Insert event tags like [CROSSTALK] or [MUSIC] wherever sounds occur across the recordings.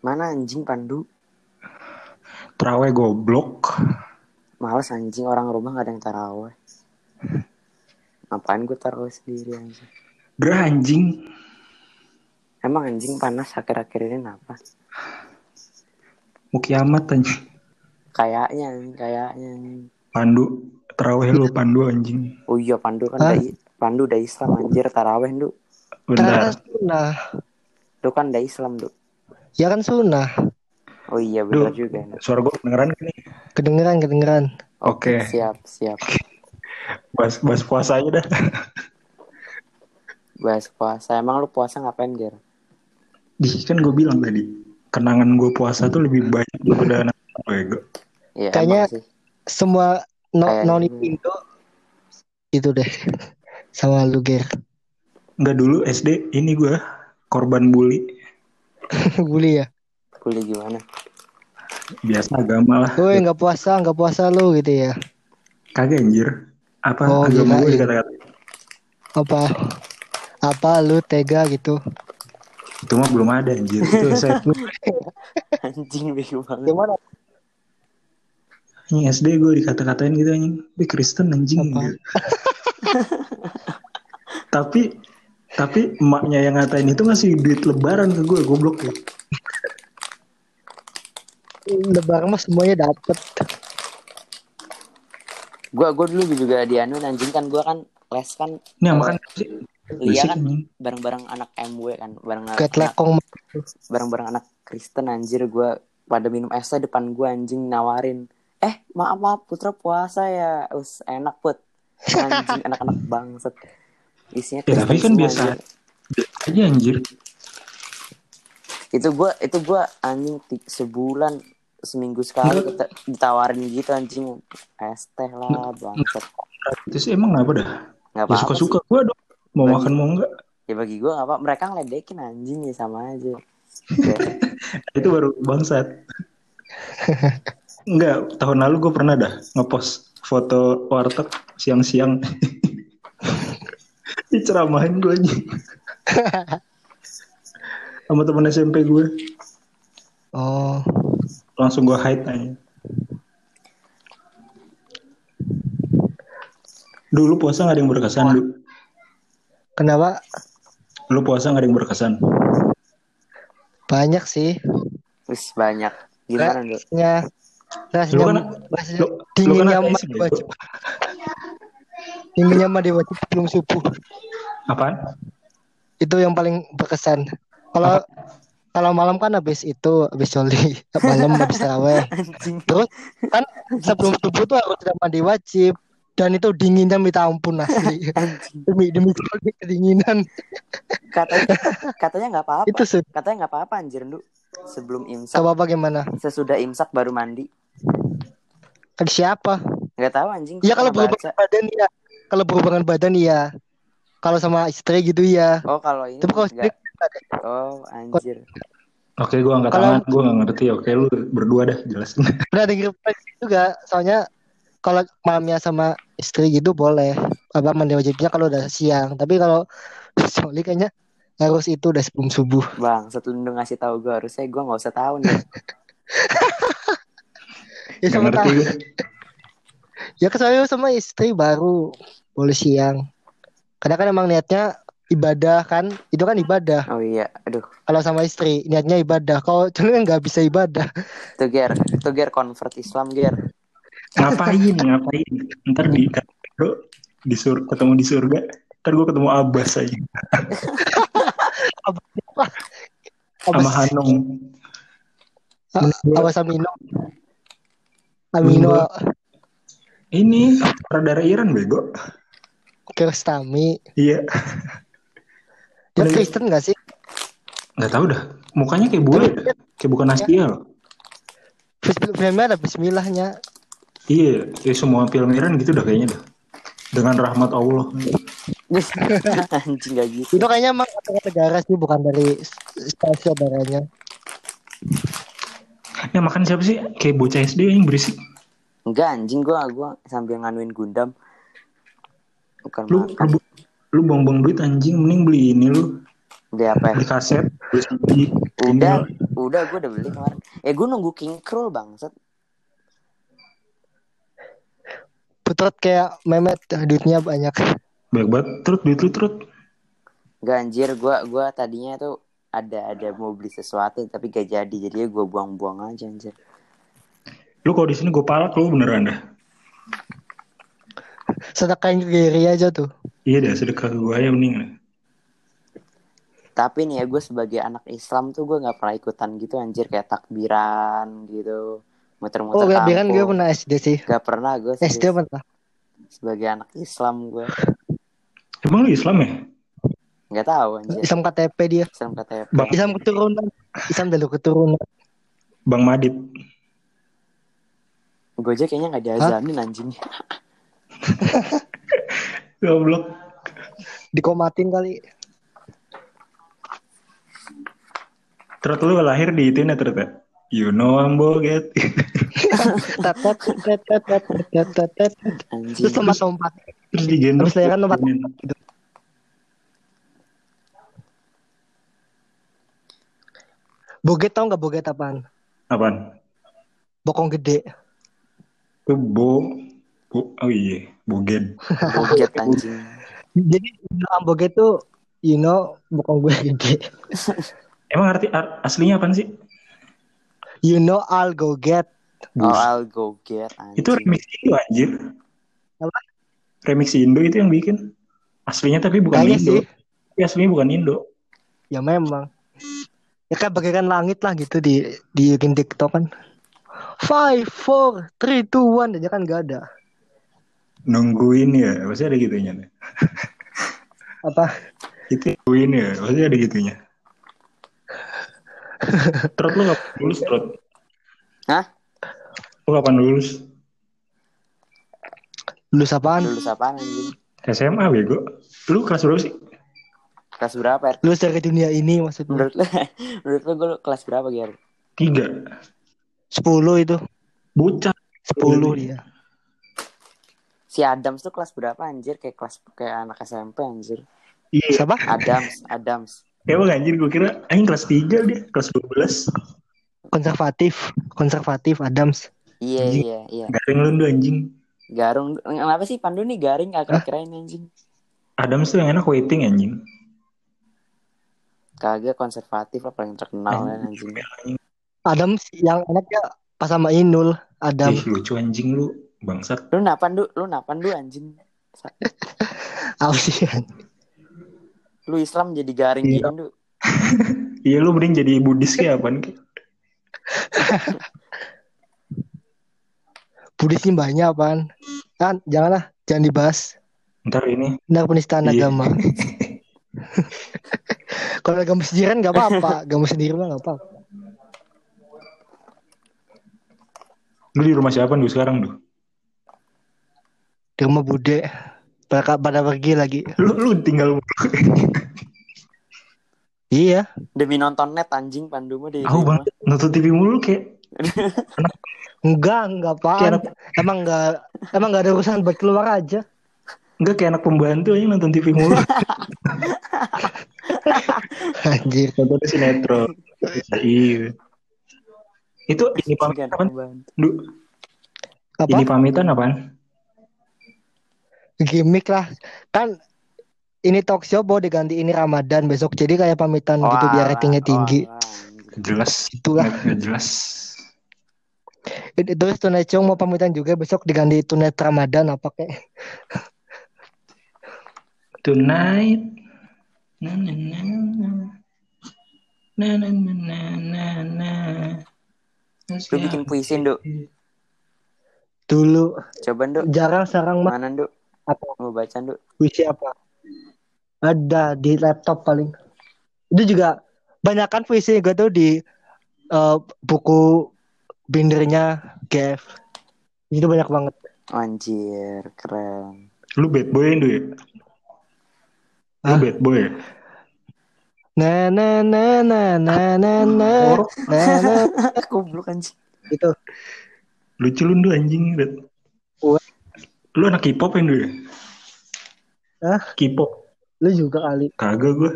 Mana anjing Pandu? Terawih goblok. Males anjing orang rumah gak ada yang taraweh. Ngapain gue taraweh sendiri anjing? Gerah anjing. Emang anjing panas akhir-akhir ini kenapa? Mau kiamat anjing. Kayaknya, anjing, kayaknya. anjing. Pandu. Terawih lu Pandu anjing. Oh iya Pandu kan Hah? udah i- Pandu udah Islam anjir taraweh. Kan sunnah. Lu kan udah Islam du. Ya kan sunnah. Oh iya bener Duh. juga. Suara gue kedengeran kan nih? Kedengeran, kedengeran. Oke. Siap, siap. [LAUGHS] Bahas, bahas puasa aja dah. [LAUGHS] Bahas puasa. Emang lu puasa ngapain, Ger? Di kan gue bilang tadi. Kenangan gue puasa tuh lebih banyak daripada anak gue. Iya, Kayaknya-. Semua no, Kayaknya noni gitu. Indo itu deh. [LAUGHS] Sama lu, Ger. Enggak dulu SD ini gue korban bully. [LAUGHS] Bully ya. Kuliah gimana? Biasa agama lah. Woi, nggak puasa, nggak puasa lu gitu ya. Kagak anjir. Apa Oh, agama gue kirain. dikata-kata. Apa? Apa lu tega gitu? Itu mah belum ada anjir. Itu [LAUGHS] saya Anjing bego banget. Gimana? anjing SD gue dikata-katain gitu anjing. Tapi Kristen anjing. Gitu. [LAUGHS] tapi tapi emaknya yang ngatain itu ngasih duit lebaran ke gue goblok ya. Lebaran mah semuanya dapet. Gua gua dulu juga dianuin anjing kan gua kan les kan Ini makan sih. Lia kan bareng-bareng anak MW kan, bareng anak, bareng-bareng anak Kristen anjir gua pada minum es teh depan gua anjing nawarin. Eh, maaf maaf Putra puasa ya. Us enak put. [LAUGHS] Anjing anak-anak bangset. Isinya Ya, tapi kan biasa. Biasa aja anjir. Itu gua itu gua anjing sebulan seminggu sekali kita ditawarin gitu anjing es teh lah bangset. Itu sih emang apa dah? Nggak Ya apa-apa suka-suka gue dong. Mau Bagi- makan mau enggak. Ya bagi gua apa mereka ngeledekin anjing ya sama aja. [LAUGHS] Ya, Itu baru bangsat. Enggak, tahun lalu gue pernah dah ngepost foto warteg siang-siang. [LAUGHS] Diceramahin gue aja. Sama temen SMP gue. Oh, Langsung gue hide aja. Dulu puasa gak ada yang berkesan, lu. kenapa? Lu puasa gak ada yang berkesan. Banyak sih. Wis banyak. Gimana dulu? Rasanya, rasanya, Lu kan, rasanya lu, lu kan dinginnya mah. Dinginnya mah diwajib belum subuh. Apaan? Itu yang paling berkesan. Kalau kalau malam kan habis itu habis soli [LAUGHS] malam habis taraweh. [LAUGHS] Terus kan sebelum subuh tuh harus sudah mandi wajib dan itu dinginnya minta ampun asli. [LAUGHS] Anjing. demi demi sekali kedinginan Katanya katanya nggak apa-apa. itu sih. Katanya nggak apa-apa anjir lu. Sebelum imsak, Coba bagaimana? sesudah imsak baru mandi. Kan siapa? Nggak tahu anjing. Ya kalau berhubungan badan ya. Kalau berhubungan badan iya. Kalau sama istri gitu ya. Oh kalau ini Tapi kalau istri nggak. Oh anjir. Oke, gue angkat Kalau- tangan. Gue gak ngerti. Oke, lu berdua dah jelasin. Udah denger juga. Soalnya kalau malamnya sama istri gitu boleh. Apa mandi wajibnya kalau udah siang. Tapi kalau [LAUGHS] soli kayaknya harus itu udah sebelum subuh. Bang, setelah lu ngasih tahu gue harusnya gue nggak usah tahu nih. [LAUGHS] Ya Gak sama ngerti. [LAUGHS] Ya kecuali sama istri baru boleh siang. Karena kan emang niatnya ibadah kan. Itu kan ibadah. Oh iya, aduh. Kalau sama istri niatnya ibadah. Kalau cuma kan nggak bisa ibadah. Tuh Ger, tuh Ger convert Islam Ger. Ngapain? Ngapain? Ntar di bro, di sur ketemu di surga. Ntar gue ketemu Abbas aja. [LAUGHS] Sama Abbas, Hanung. Abbas Amino. Amino Ini saudara Iran bego. Kirstami. Iya. [LAUGHS] Dia Udah, Kristen gak sih? Nggak tahu dah. Mukanya kayak bule. Kayak bukan Asia loh. Bis- Filmnya ada Bismillahnya. Iya, ya semua film Iran gitu dah kayaknya dah. Dengan rahmat Allah. [LAUGHS] Anjing gak gitu. Itu kayaknya emang negara sih bukan dari stasiun saudaranya. Ya makan siapa sih? Kayak bocah SD yang berisik. Enggak anjing gue gua sambil nganuin Gundam. Bukan Lu makan. lu, lu buang-buang duit anjing mending beli ini lu. Beli apa ya? Beli kaset, beli CD. Udah, udah gue udah beli kemarin. Eh gue nunggu King Krul bangsat. Putrot kayak memet duitnya banyak. Banyak banget. Terus duit lu terus. Gak anjir, gue gua tadinya tuh ada ada mau beli sesuatu tapi gak jadi jadinya gue buang-buang aja anjir. Lu kalau di sini gue palak lu beneran dah. Sedekahin ke Gary aja tuh. Iya dah sedekah ke gue aja mending. Tapi nih ya gue sebagai anak Islam tuh gue nggak pernah ikutan gitu anjir kayak takbiran gitu. Muter-muter Oh, biaran gue pernah SD sih. Gak pernah gue SD pernah. sebagai anak Islam gue. Emang lu Islam ya? Nggak tahu anjir. Islam KTP dia. Islam KTP. Bang. Islam keturunan. Islam dulu keturunan. Bang Madit. Gue aja kayaknya nggak diazanin anjing. [LAUGHS] [LAUGHS] Goblok. Dikomatin kali. Terus lu lahir di itu ya terus ya? You know I'm boget. [LAUGHS] Terus lompat lompat. Terus digendong. Terus saya kan lompat gitu. Boget tau nggak boget apaan? Apaan? Bokong gede. Itu bo. Bo oh iya. Boget. [LAUGHS] Boget anjing. Jadi bilang boget tuh, you know, bokong gue gede. [LAUGHS] Emang arti ar- aslinya apaan sih? You know, I'll go get. Oh. I'll go get anjing. Itu remix Indo anjir. Apa? Remix Indo itu yang bikin. Aslinya tapi bukan Kayaknya Indo. sih. Tapi aslinya bukan Indo. Ya memang. Ya kan bagaikan langit lah gitu di di bikin TikTok kan. Five, four, three, two, one aja kan gak ada. Nungguin ya. Pasti ada gitunya. nih. [LAUGHS] Apa? Itu nungguin ya. Pasti ada gitunya. Trot lu kapan lulus Trot? Hah? Lu kapan lulus? Lulus apaan? Lulus apaan anjing? SMA bego. Lu kelas berapa sih? Kelas berapa, Er? Lulus dari dunia ini maksudnya. Menurut lu, menurut lu [LAUGHS] gue kelas berapa, Ger? Tiga. Sepuluh itu. Bocah. Sepuluh dia. Si Adams tuh kelas berapa anjir? Kayak kelas kayak anak SMP anjir. Iya. Siapa? Adams, Adams. Emang anjir gue kira Aing kelas 3 dia, kelas 12. Konservatif. Konservatif Adams. Iya, Anjing. iya, iya. Garing lu anjing. Garung. Kenapa sih Pandu nih garing agak kirain anjing? Adams tuh yang enak waiting anjing. Kagak konservatif lah paling terkenal kan anjing. Adams yang enaknya pas sama Inul. Adam. Ih, lucu anjing lu, bangsat. Lu napan du? Lu napan du anjing? [LAUGHS] Apa sih? Lu Islam jadi garing Iya. gini du? [LAUGHS] Iya lu mending jadi Buddhis kayak apaan Ki? [LAUGHS] Buddhis banyak apaan? Kan janganlah, jangan dibahas. Ntar ini Benar penistaan Iya. agama. Kalau agama sendiri kan nggak apa-apa, agama sendiri mah nggak apa-apa. lu di rumah siapa lu sekarang tuh? Di rumah bude, pada pada pergi lagi. Lu lu tinggal [LAUGHS] Iya, Demi nonton net anjing Pandu mah di rumah. banget nonton TV mulu kayak [LAUGHS] enggak enggak anak- Emang enggak emang enggak ada urusan buat keluar aja. enggak kayak anak pembantu aja nonton TV mulu. [LAUGHS] Anjir. nonton sinetron. Iya. Itu ini pamitan Apa? ini pamitan apaan? Gimik lah. Kan ini talk show mau diganti ini Ramadan besok jadi kayak pamitan gitu biar Wah, ratingnya tinggi. wah. Jelas. Itulah. Jelas. Itu Terus Tonight Show mau pamitan juga besok diganti Tonight Ramadan apa kayak. Tonight. Na na na na. Na na na na na. Lu bikin puisi du? Dulu Coba du. jarang sekarang mah Mana? Apa Mau baca du? puisi apa? Ada di laptop paling. Itu juga banyak kan puisi gue tuh di eh, buku bindernya GF. Itu banyak banget. Anjir, keren. Lu bad boy Indo ya? Lu bad boy ya? Na na na na na na na na na [LAUGHS] Goblok anjing. itu Lucu lu anjing bet. Lu anak K-pop Indo ya? Hah? K-pop. lu juga kali Kagak gue.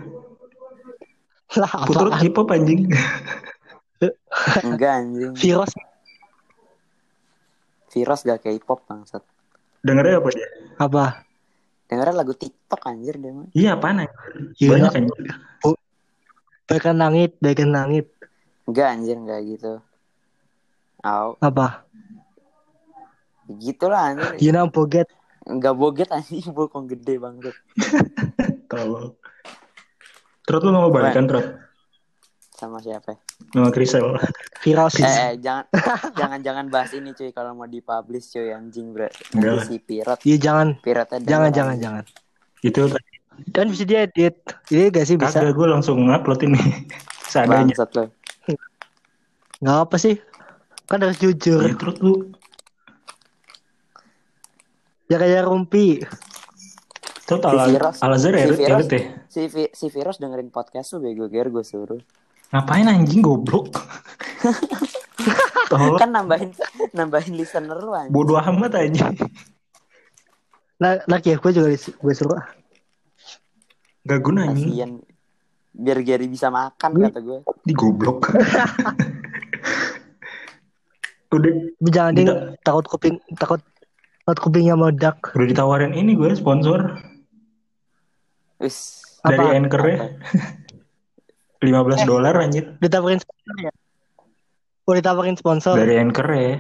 Lah Putra? K-pop anjing. [LAUGHS] Enggak anjing. Virus Virus gak K-pop bangsat. Dengernya apa dia? apa? Dengerin lagu TikTok anjir dia mah. Iya apaan anjir? Iya. Banyak anjir. Bagaikan langit, bagaikan langit. Enggak anjir enggak gitu. Au, Apa? Gitu lah anjir. You know boget. Enggak boget anjing, [LAUGHS] bokong gede banget. [LAUGHS] Tolong. Trot lu mau balikan Trot? Sama siapa? Sama Trisel. Virus. Eh, eh jangan [LAUGHS] jangan jangan bahas ini cuy kalau mau dipublish cuy anjing bro. Nanti si Pirot, Iya jangan, Pirotnya jangan, jangan, jangan. Itu Dan bisa diedit. Iya gak sih bisa? kagak gue langsung ngupload ini. Seadanya. Bangsat lo. Nggak apa sih? Kan harus jujur. Iya Trot lu. Ya kayak rumpi. Trot Si ala Virus. Alazar Si ya Virus. ya. Si, Vi- si Virus dengerin podcast lu bego ger gue suruh. Ngapain anjing goblok? [LAUGHS] Kan nambahin nambahin listener lu anjing. Bodoh amat anjing. Nah, laki gue juga gue suruh. ah. Gak guna anjing. Kasian. Biar Gary bisa makan Wih. kata gue. Di goblok. [LAUGHS] udah jangan ding, takut kuping, takut takut kupingnya meledak. udah ditawarin ini gue sponsor Wis. dari Apa? anchor ya. 15 dolar anjir Ditawarin sponsor ya? Oh ditawarin sponsor. dari anchor ya.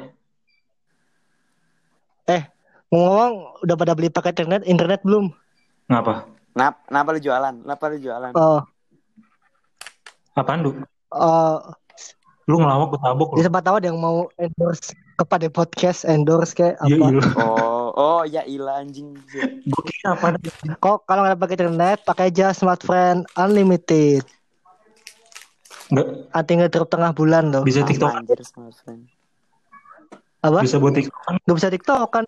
Ngomong udah pada beli paket internet, internet belum? Ngapa? Nap, kenapa lu jualan? Kenapa lu jualan? Oh, Apaan lu? oh, Lu ngelawak gue tabok lu. tempat tahu ada yang mau endorse kepada podcast endorse kayak Iya apa? iya. Oh, oh ya ilah anjing. Gue kira apa? Kok kalau nggak pakai internet, pakai aja smartphone unlimited. Enggak Nanti ngetrip tengah bulan loh. bisa TikTok, anjir smartphone. Apa? bisa buat TikTok kan? Nggak bisa TikTok kan?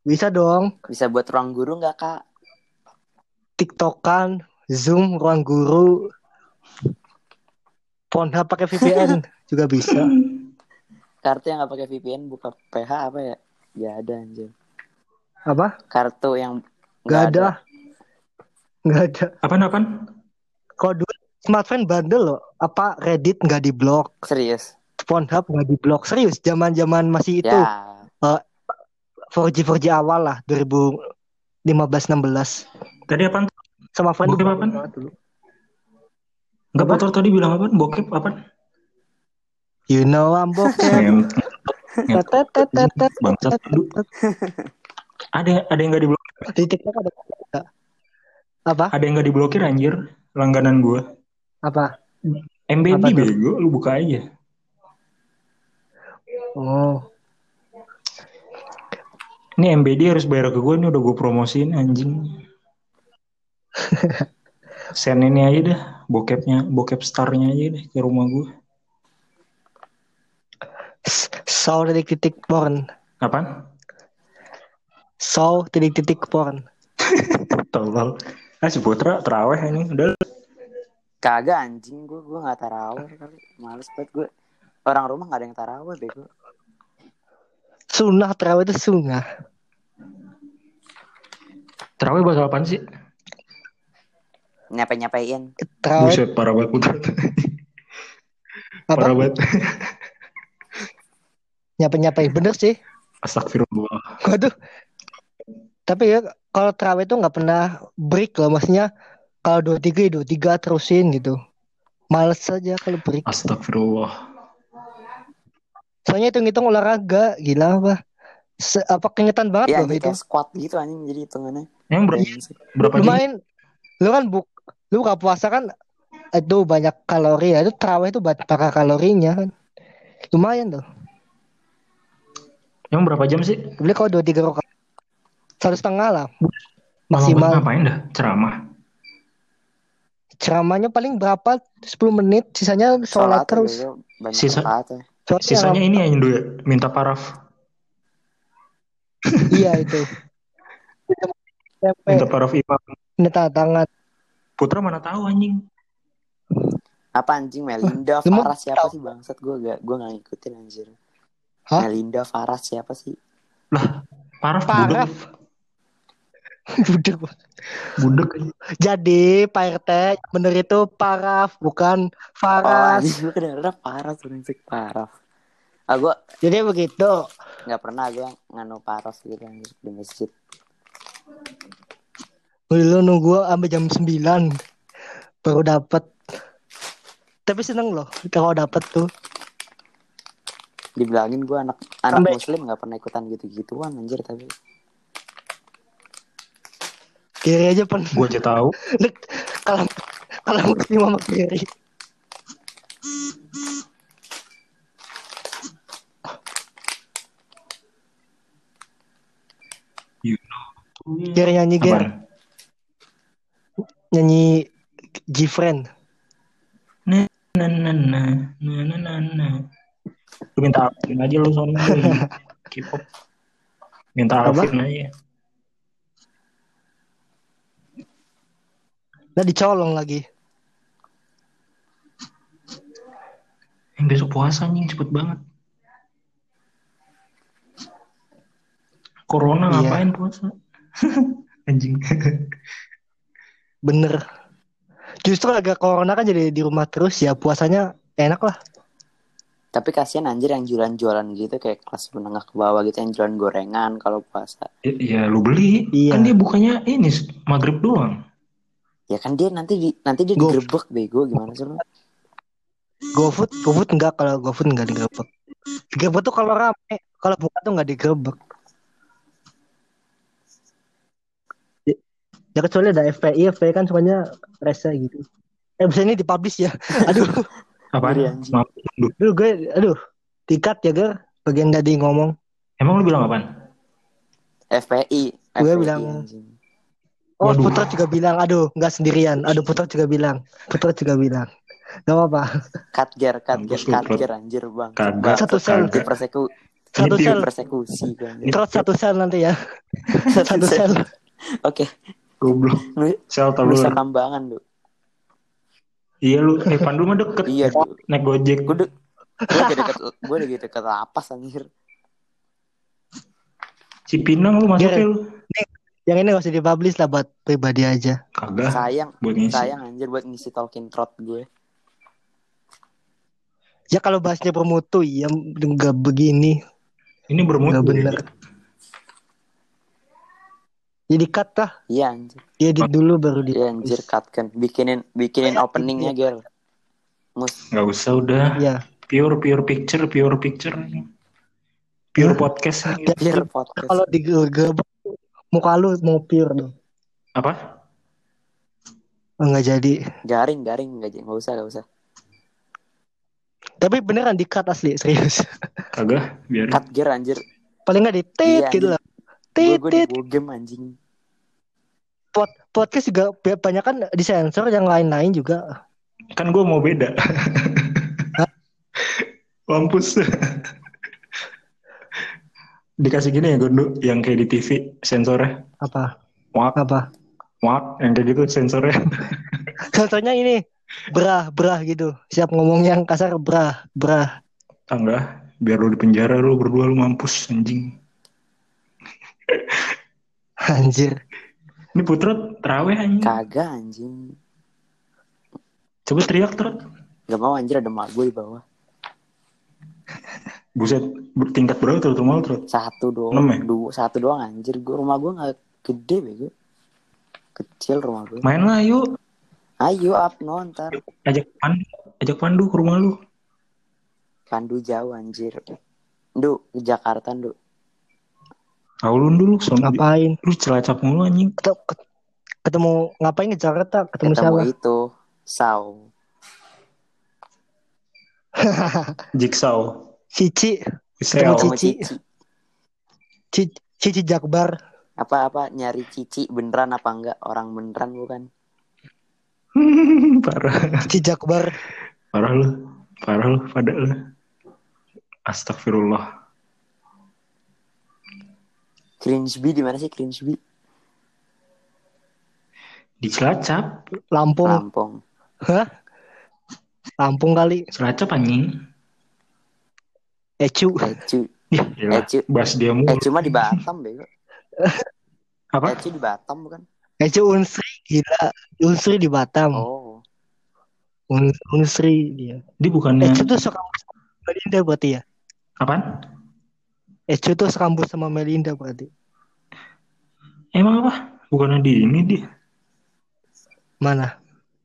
Bisa dong. Bisa buat ruang guru nggak kak? TikTokan, Zoom, ruang guru, Pornhub pakai VPN [LAUGHS] juga bisa. Kartu yang nggak pakai VPN buka PH apa ya? Gak ada anjir. Apa? Kartu yang Nggak ada. Nggak ada. Apaan apaan? Kalau dulu smartphone bandel loh. Apa Reddit nggak diblok, Serius? Pornhub nggak diblok. Serius, zaman-zaman masih itu Ya. 4G 4G awal lah 2015 16. Tadi apaan? Sama friend Bokep apaan? Enggak Apa? Putra tadi bilang apaan? Bokep apaan? You know I'm bokep. Bangsat. Ada ada yang nggak diblokir? Di TikTok ada apa? Ada yang nggak diblokir anjir? Langganan gua. Apa? MBD Apa bego, lu buka aja. Oh. Ini MBD harus bayar ke gue nih udah gue promosiin anjing. Send ini aja dah, bokepnya, bokep starnya aja deh ke rumah gue. Saw titik-titik porn. Apaan? Saw titik-titik porn. [LAUGHS] Tolol. Ah si Putra teraweh ini udah Kagak anjing gue gue nggak taraweh kali. Males banget gue. Orang rumah nggak ada yang taraweh bego. Sunnah terawih itu sunnah. teraweh bahasa apaan sih? Nyapain nyapain. Terawih Buset parah banget apa? parah banget. Nyapa-nyapain bener sih. Astagfirullah. Waduh. Tapi ya kalau terawih itu nggak pernah break loh. Maksudnya kalau dua tiga dua tiga terusin gitu. Males aja kalau break. Astagfirullah. Soalnya hitung-hitung olahraga, gila apa? Se apa keingetan banget Iya loh anjing itu. squat gitu anjing jadi hitungannya. Yang berapa, berapa? Lumayan. Lu kan buk, lu buka puasa kan itu banyak kalori ya. Itu terawih itu banyak kalorinya kan. Lumayan tuh. Yang berapa jam sih? Beli kalau dua tiga rakaat satu setengah lah maksimal. ngapain dah? Ceramah. Ceramahnya paling berapa? 10 menit, sisanya sholat Sholat terus. Sisa- ya. Soalnya Sisanya ini aja dulu ya, minta paraf. iya itu. [LAUGHS] Minta paraf imam. tanda tangan. Putra mana tahu anjing. Apa anjing Melinda Lu mau Faras siapa sih bangsat gue gak gue gak ngikutin anjir. Hah? Melinda Faras siapa sih? Paraf Paraf. budak. Budek. [LAUGHS] Budek. Jadi Pak RT bener itu paraf bukan Oh, faras. kedengeran parah tuh brengsek parah. Ah gua Jadi begitu. nggak pernah gua nganu paros gitu anjir di masjid. Dulu nunggu sampai jam 9 baru dapat. Tapi seneng loh kalau dapat tuh. Dibilangin gua anak anak Sampai- muslim nggak pernah ikutan gitu-gituan anjir tapi Kiri aja pernah. Gue aja tahu. [LAUGHS] kalau kalau muslim sama kiri. You know. Kiri nyanyi Ger. Nyanyi Gfriend. Na na na na na na na. Lu minta Alvin aja lu soalnya [LAUGHS] K-pop. Minta? Alvin aja. Nah dicolong lagi. Yang besok puasa anjing cepet banget. Corona Iya. ngapain puasa? [LAUGHS] anjing. [LAUGHS] Bener. Justru agak corona kan jadi di rumah terus ya puasanya enak lah. tapi kasihan anjir yang jualan-jualan gitu kayak kelas menengah ke bawah gitu yang jualan gorengan kalau puasa. Ya, ya lu beli. Iya. Kan dia bukannya ini maghrib doang. Ya kan dia nanti di, nanti dia Go. digerebek bego gimana sih lu? GoFood, GoFood enggak kalau GoFood enggak digerebek. Digerebek tuh kalau rame, kalau buka tuh enggak digerebek. Ya kecuali ada FPI, FPI kan semuanya rese gitu. Eh bisa ini dipublish ya. [LAUGHS] Aduh, Apa? Lu. aduh gue, aduh, tikat ya ger. Bagian tadi ngomong. Emang lu bilang apaan? FPI. Gue FPI, bilang- anjing. Oh Waduh. Putra juga bilang, aduh nggak sendirian. Aduh Putra juga bilang, Putra juga bilang. Gak apa-apa. Katger, katger, katger anjir bang. Kagak. Bang, Satu sel. di perseku, Satu sel, persekusi gue terus satu sel nanti ya. [LAUGHS] Satu sel. Oke, Goblok. lu Sel telur. Nusa Kambangan lu. Iya lu, eh Pandu mah deket. Iya, Du. Naik gojek. gue de gue lagi deket gue lagi deket lapas anjir. Cipinang lu masuknya Ger. lu. Yang ini gak usah dipublish lah buat pribadi aja. Kagak. Sayang, Buat ngisi. sayang anjir buat ngisi Tolkien Trot gue. Ya kalau bahasnya bermutu ya nggak begini. Ini bermutu. Nggak bener. Jadi cut lah. Iya anjir. Dia di dulu baru di. Iya anjir cut kan. Bikinin bikinin openingnya Gel. Mus Gak usah udah. Ya. Pure pure picture, pure picture. Pure Ya. podcast. Jadi biar podcast. kalau di muka lu mau pure dong. Apa? Enggak jadi. garing garing enggak jadi enggak usah enggak usah. Tapi beneran di cut asli serius. Kagak. Biar. Cut gear anjir. Paling nggak di tit Iya, gitu lah. Gue Tit gue game anjing. Pod, podcast juga banyak kan disensor yang lain-lain juga. Kan gue mau beda. Mampus. Dikasih gini ya Gondo, yang kayak di TV sensornya. Apa? Wak, Apa? wak, yang kayak gitu sensornya. Contohnya ini brah brah gitu. Siap ngomong yang kasar brah brah. Tangga, biar lu di penjara lu berdua lu mampus anjing. Anjir. Ini Putra terawih anjing. Kagak anjing. Coba teriak Trot. Gak mau anjir ada mak gue di bawah. [LAUGHS] Buset, tingkat berapa tuh rumah lu Trot? Satu doang. Enam ya? Dua, satu doang anjir. Gue rumah gue nggak gede bego. Kecil rumah gue. Main lah yuk. Ayo up no ntar. Ajak Pandu, ajak Pandu ke rumah lu. Pandu jauh anjir. Du, ke Jakarta, Du. Aulun dulu, soalnya Ngapain? lu celacap mulu anjing. Ketemu, ketemu ngapain ke Jakarta? Ketemu, Ketemu siapa? itu, [LAUGHS] Sau. Jigsaw. Cici. Ketemu. Cici. Cici, Cici Jakbar. Apa-apa nyari Cici beneran apa enggak? Orang beneran bukan? [LAUGHS] Parah. Cici Jakbar. Parah lu. Parah lu pada lu. Astagfirullah. Cringe di mana sih Cringe Di Cilacap. Lampung. Lampung. Hah? Lampung kali. Cilacap anjing. Ecu. Ecu. Ya, Eh, Cu. bahas dia Eh mulu. cuma di Batam bego. [LAUGHS] Apa? Ece di Batam bukan? Ece Unsri gila. Unsri di Batam. Oh. Un- Unsri dia. Dia bukannya Ece tuh sama Melinda berarti ya? apaan? Ece tuh sekampus sama Melinda berarti. Emang apa? Bukannya di ini dia. Mana?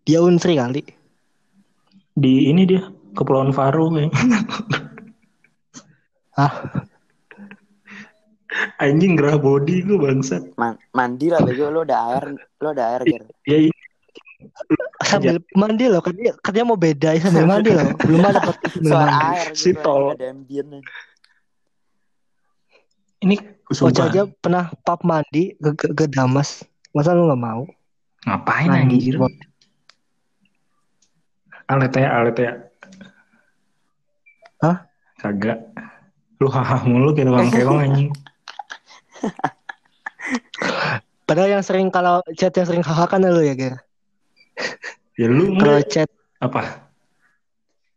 Dia Unsri kali. Di ini dia Kepulauan Faro kayaknya. Hah? Anjing gerah body gue bangsat. Man mandi lah bego lu udah air, lu udah air Ger. Ya ini Sambil mandi loh, katanya, katanya mau beda ya sambil mandi loh. Belum ada [LAUGHS] mandi. air Si tol. ada ambiennya. Ini sumpah. aja pernah pap mandi ke, ke, ke Damas. Masa lu gak mau? Ngapain Mandi. anjir? Alet ya, alet ya. Hah? Kagak. Lu haha mulu kayak tukang keong anjing. [LAUGHS] Padahal yang sering kalau chat yang sering haha kan lu ya, Ger. Ya lu Kalau chat apa?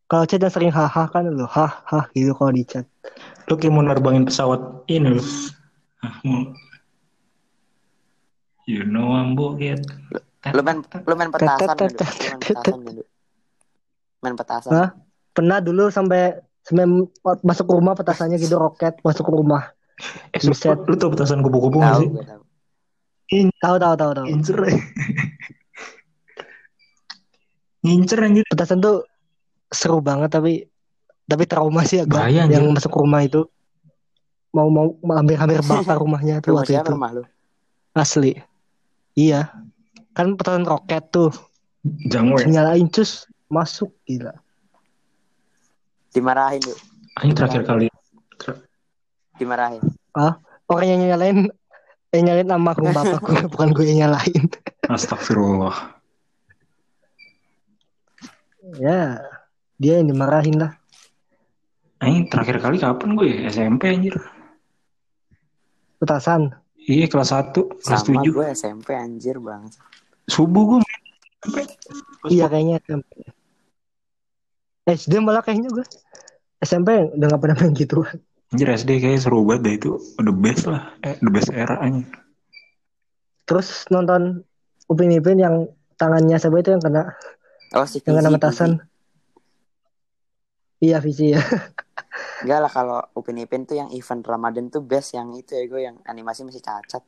kalau chat yang sering haha kan lu hah hah gitu kalau di chat. Lu kayak mau nerbangin pesawat ini lu. Ah, mau. You know ambo get. Lu main lu main petasan main petasan Du? Main petasan. Hah? Pernah dulu sampai sampai masuk rumah petasannya gitu roket masuk rumah. Eh, lu, Buset. lu tau petasan kupu-kupu gak Tahu sih? tahu. Tahu tahu tahu ya. [LAUGHS] Ngincer anjir. Petasan tuh seru banget tapi tapi trauma sih agak Bahaya, yang masuk rumah itu mau mau hampir [LAUGHS] hampir bakar rumahnya tuh Rumah waktu siapa itu rumah lu? asli. Iya. Kan petasan roket tuh Jangan ya. nyalain cus masuk gila. Dimarahin, Du. Anjing terakhir kali. Dimarahin. Orang yang nyalain yang nyalain nama aku [LAUGHS] bapakku bukan gue yang nyalain. Astagfirullah. Ya, dia yang dimarahin lah. Anjing terakhir kali kapan gue ya? SMP anjir. Petasan. Iya kelas 1, kelas Sama 7. gue SMP anjir bang. Subuh gue main SMP. Iya kayaknya SMP. SD malah kayaknya gue. SMP udah gak pernah main gitu. Anjir SD kayak seru banget dah itu. The best lah. Eh, the best era anjir. Terus nonton Upin Ipin yang tangannya siapa itu yang kena Oh si yang kena Fizi, petasan. Iya visi ya. Enggak lah kalau Upin Ipin tuh yang event Ramadan tuh best yang itu ya gue yang animasi masih cacat.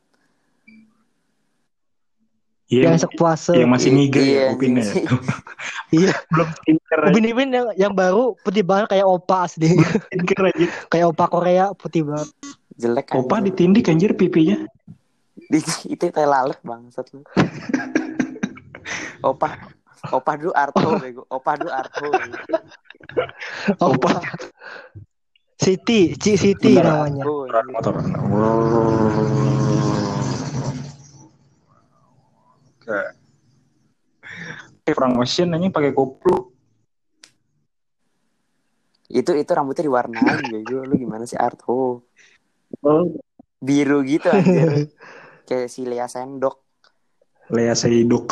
Iya, yang puasa. yang masih Iya, niga ya iya, ya. anjing. [LAUGHS] Iya. Belum tinker aja. Upin Ipin yang yang baru putih banget kayak opa asli. Aja. [LAUGHS] kayak opa Korea putih banget. Jelek kan. Opa ditindik anjir pipinya. itu teh lalek bangsat lu. [LAUGHS] Opa Opa dulu Arto bego. Opa dulu Arto. Opa. Siti, Ci Siti namanya. Oh, Motor. Oke. Frank Ocean anjing pakai koplo. itu itu rambutnya diwarnain bego. [LAUGHS] Lu gimana sih Arto? Oh. Biru gitu anjir. Kayak si Lea Sendok. Lea Seydoux.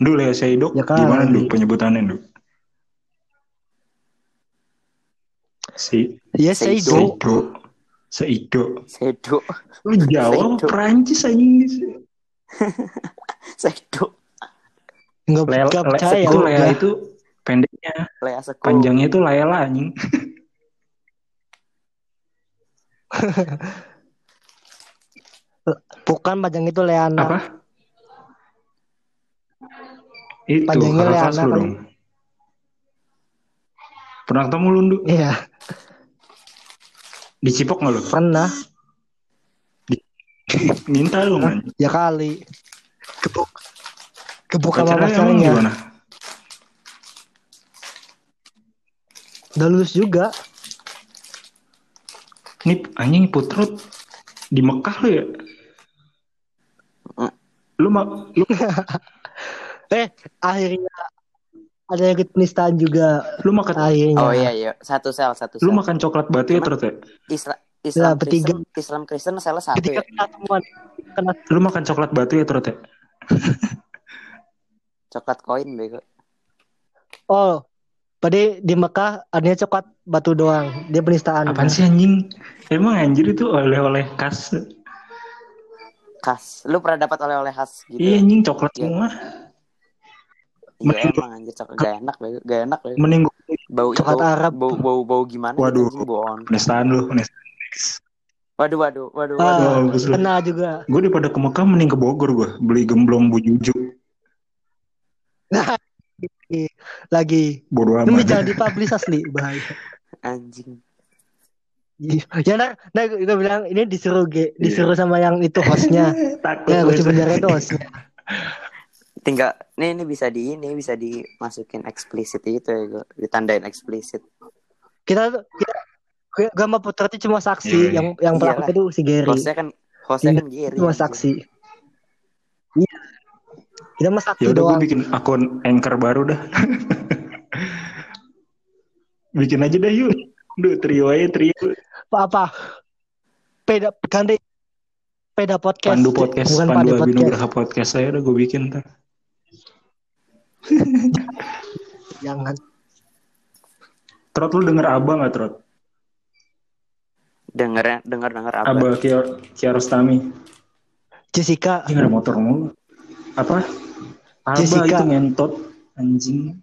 Duh Lea Seydoux Ya kali. gimana du penyebutannya du? Si Iya, Seido. Seido. Seido. Seido. Sedok. Lu Jawa Seido. Perancis anjing Sedok. Enggak Lea, enggak Le- percaya itu. Lea itu pendeknya, Lea Seko. panjangnya itu Layla anjing. [LAUGHS] Bukan panjang itu Leana. Apa? Itu Panjangnya Leana kan. dong. Pernah ketemu lu Ndu? Iya, Di Cipok nggak lu? pernah. [LAUGHS] Minta lu man. Ya kali. Gebuk. Gebuk sama Pacarnya gimana? Udah lulus juga. Nih anjing putrut di Mekah lu ya? Mm. Lu mak lu, [LAUGHS] Eh, akhirnya ada yang ikut penistaan juga lu makan akhirnya. Oh iya iya, satu sel, satu sel. lu makan coklat batu ya terus ya? Isla Islam Nah, bertiga. Kristen, Islam Kristen salah satu Ketika ya. kita temuan kena Lu makan coklat batu ya terus ya? [LAUGHS] Coklat koin bego. Oh, Tadi di Mekah adanya coklat batu doang. Dia penistaan. Apaan sih anjing? Emang anjir itu oleh-oleh khas. khas. Lu pernah dapat oleh-oleh khas gitu? Iya anjing coklat Iya. semua. Iya Mending- emang anjir coklat gak enak, gak enak. Mending gue Bau Coklat bau, Arab. Bau bau bau gimana? gitu, Waduh. anjing, bau on. penistaan lu, penistaan. Waduh waduh waduh Ah, waduh. bagus lu. kena juga. Gue daripada ke Mekah mending ke Bogor gue beli gemblong bujuju. [LAUGHS] Lagi. Bodoh Ini amat. jangan dipublish asli bahaya. Anjing. [LAUGHS] Ya nah, nah gue bilang ini disuruh G, disuruh sama yang itu hostnya. [LAUGHS] Takut. Ya gue. gue sebenarnya itu hostnya. Tinggal nih ini bisa di ini bisa dimasukin eksplisit itu ya gue ditandain eksplisit. Kita tuh kita gue, gue sama Putra itu cuma saksi Iya, iya. yang yang pelaku Iyalah. itu si Gary. Hostnya kan hostnya kan Gary. Cuma saksi. Iya. Kita mah saksi Ya udah gue doang. bikin akun anchor baru dah. [LAUGHS] bikin aja dah yuk. Duh, trio aja trio. Apa apa? Peda ganti peda podcast. Pandu podcast, Bukan Pandu Pandu podcast. Podcast saya udah gue bikin ntar. [LAUGHS] Jangan. Trot lu denger Aba gak Trot? Denger denger denger apa? Aba Kiar Kiarostami. Jessica. Ada motor mulu. Apa? Aba Jessica. itu ngentot anjing.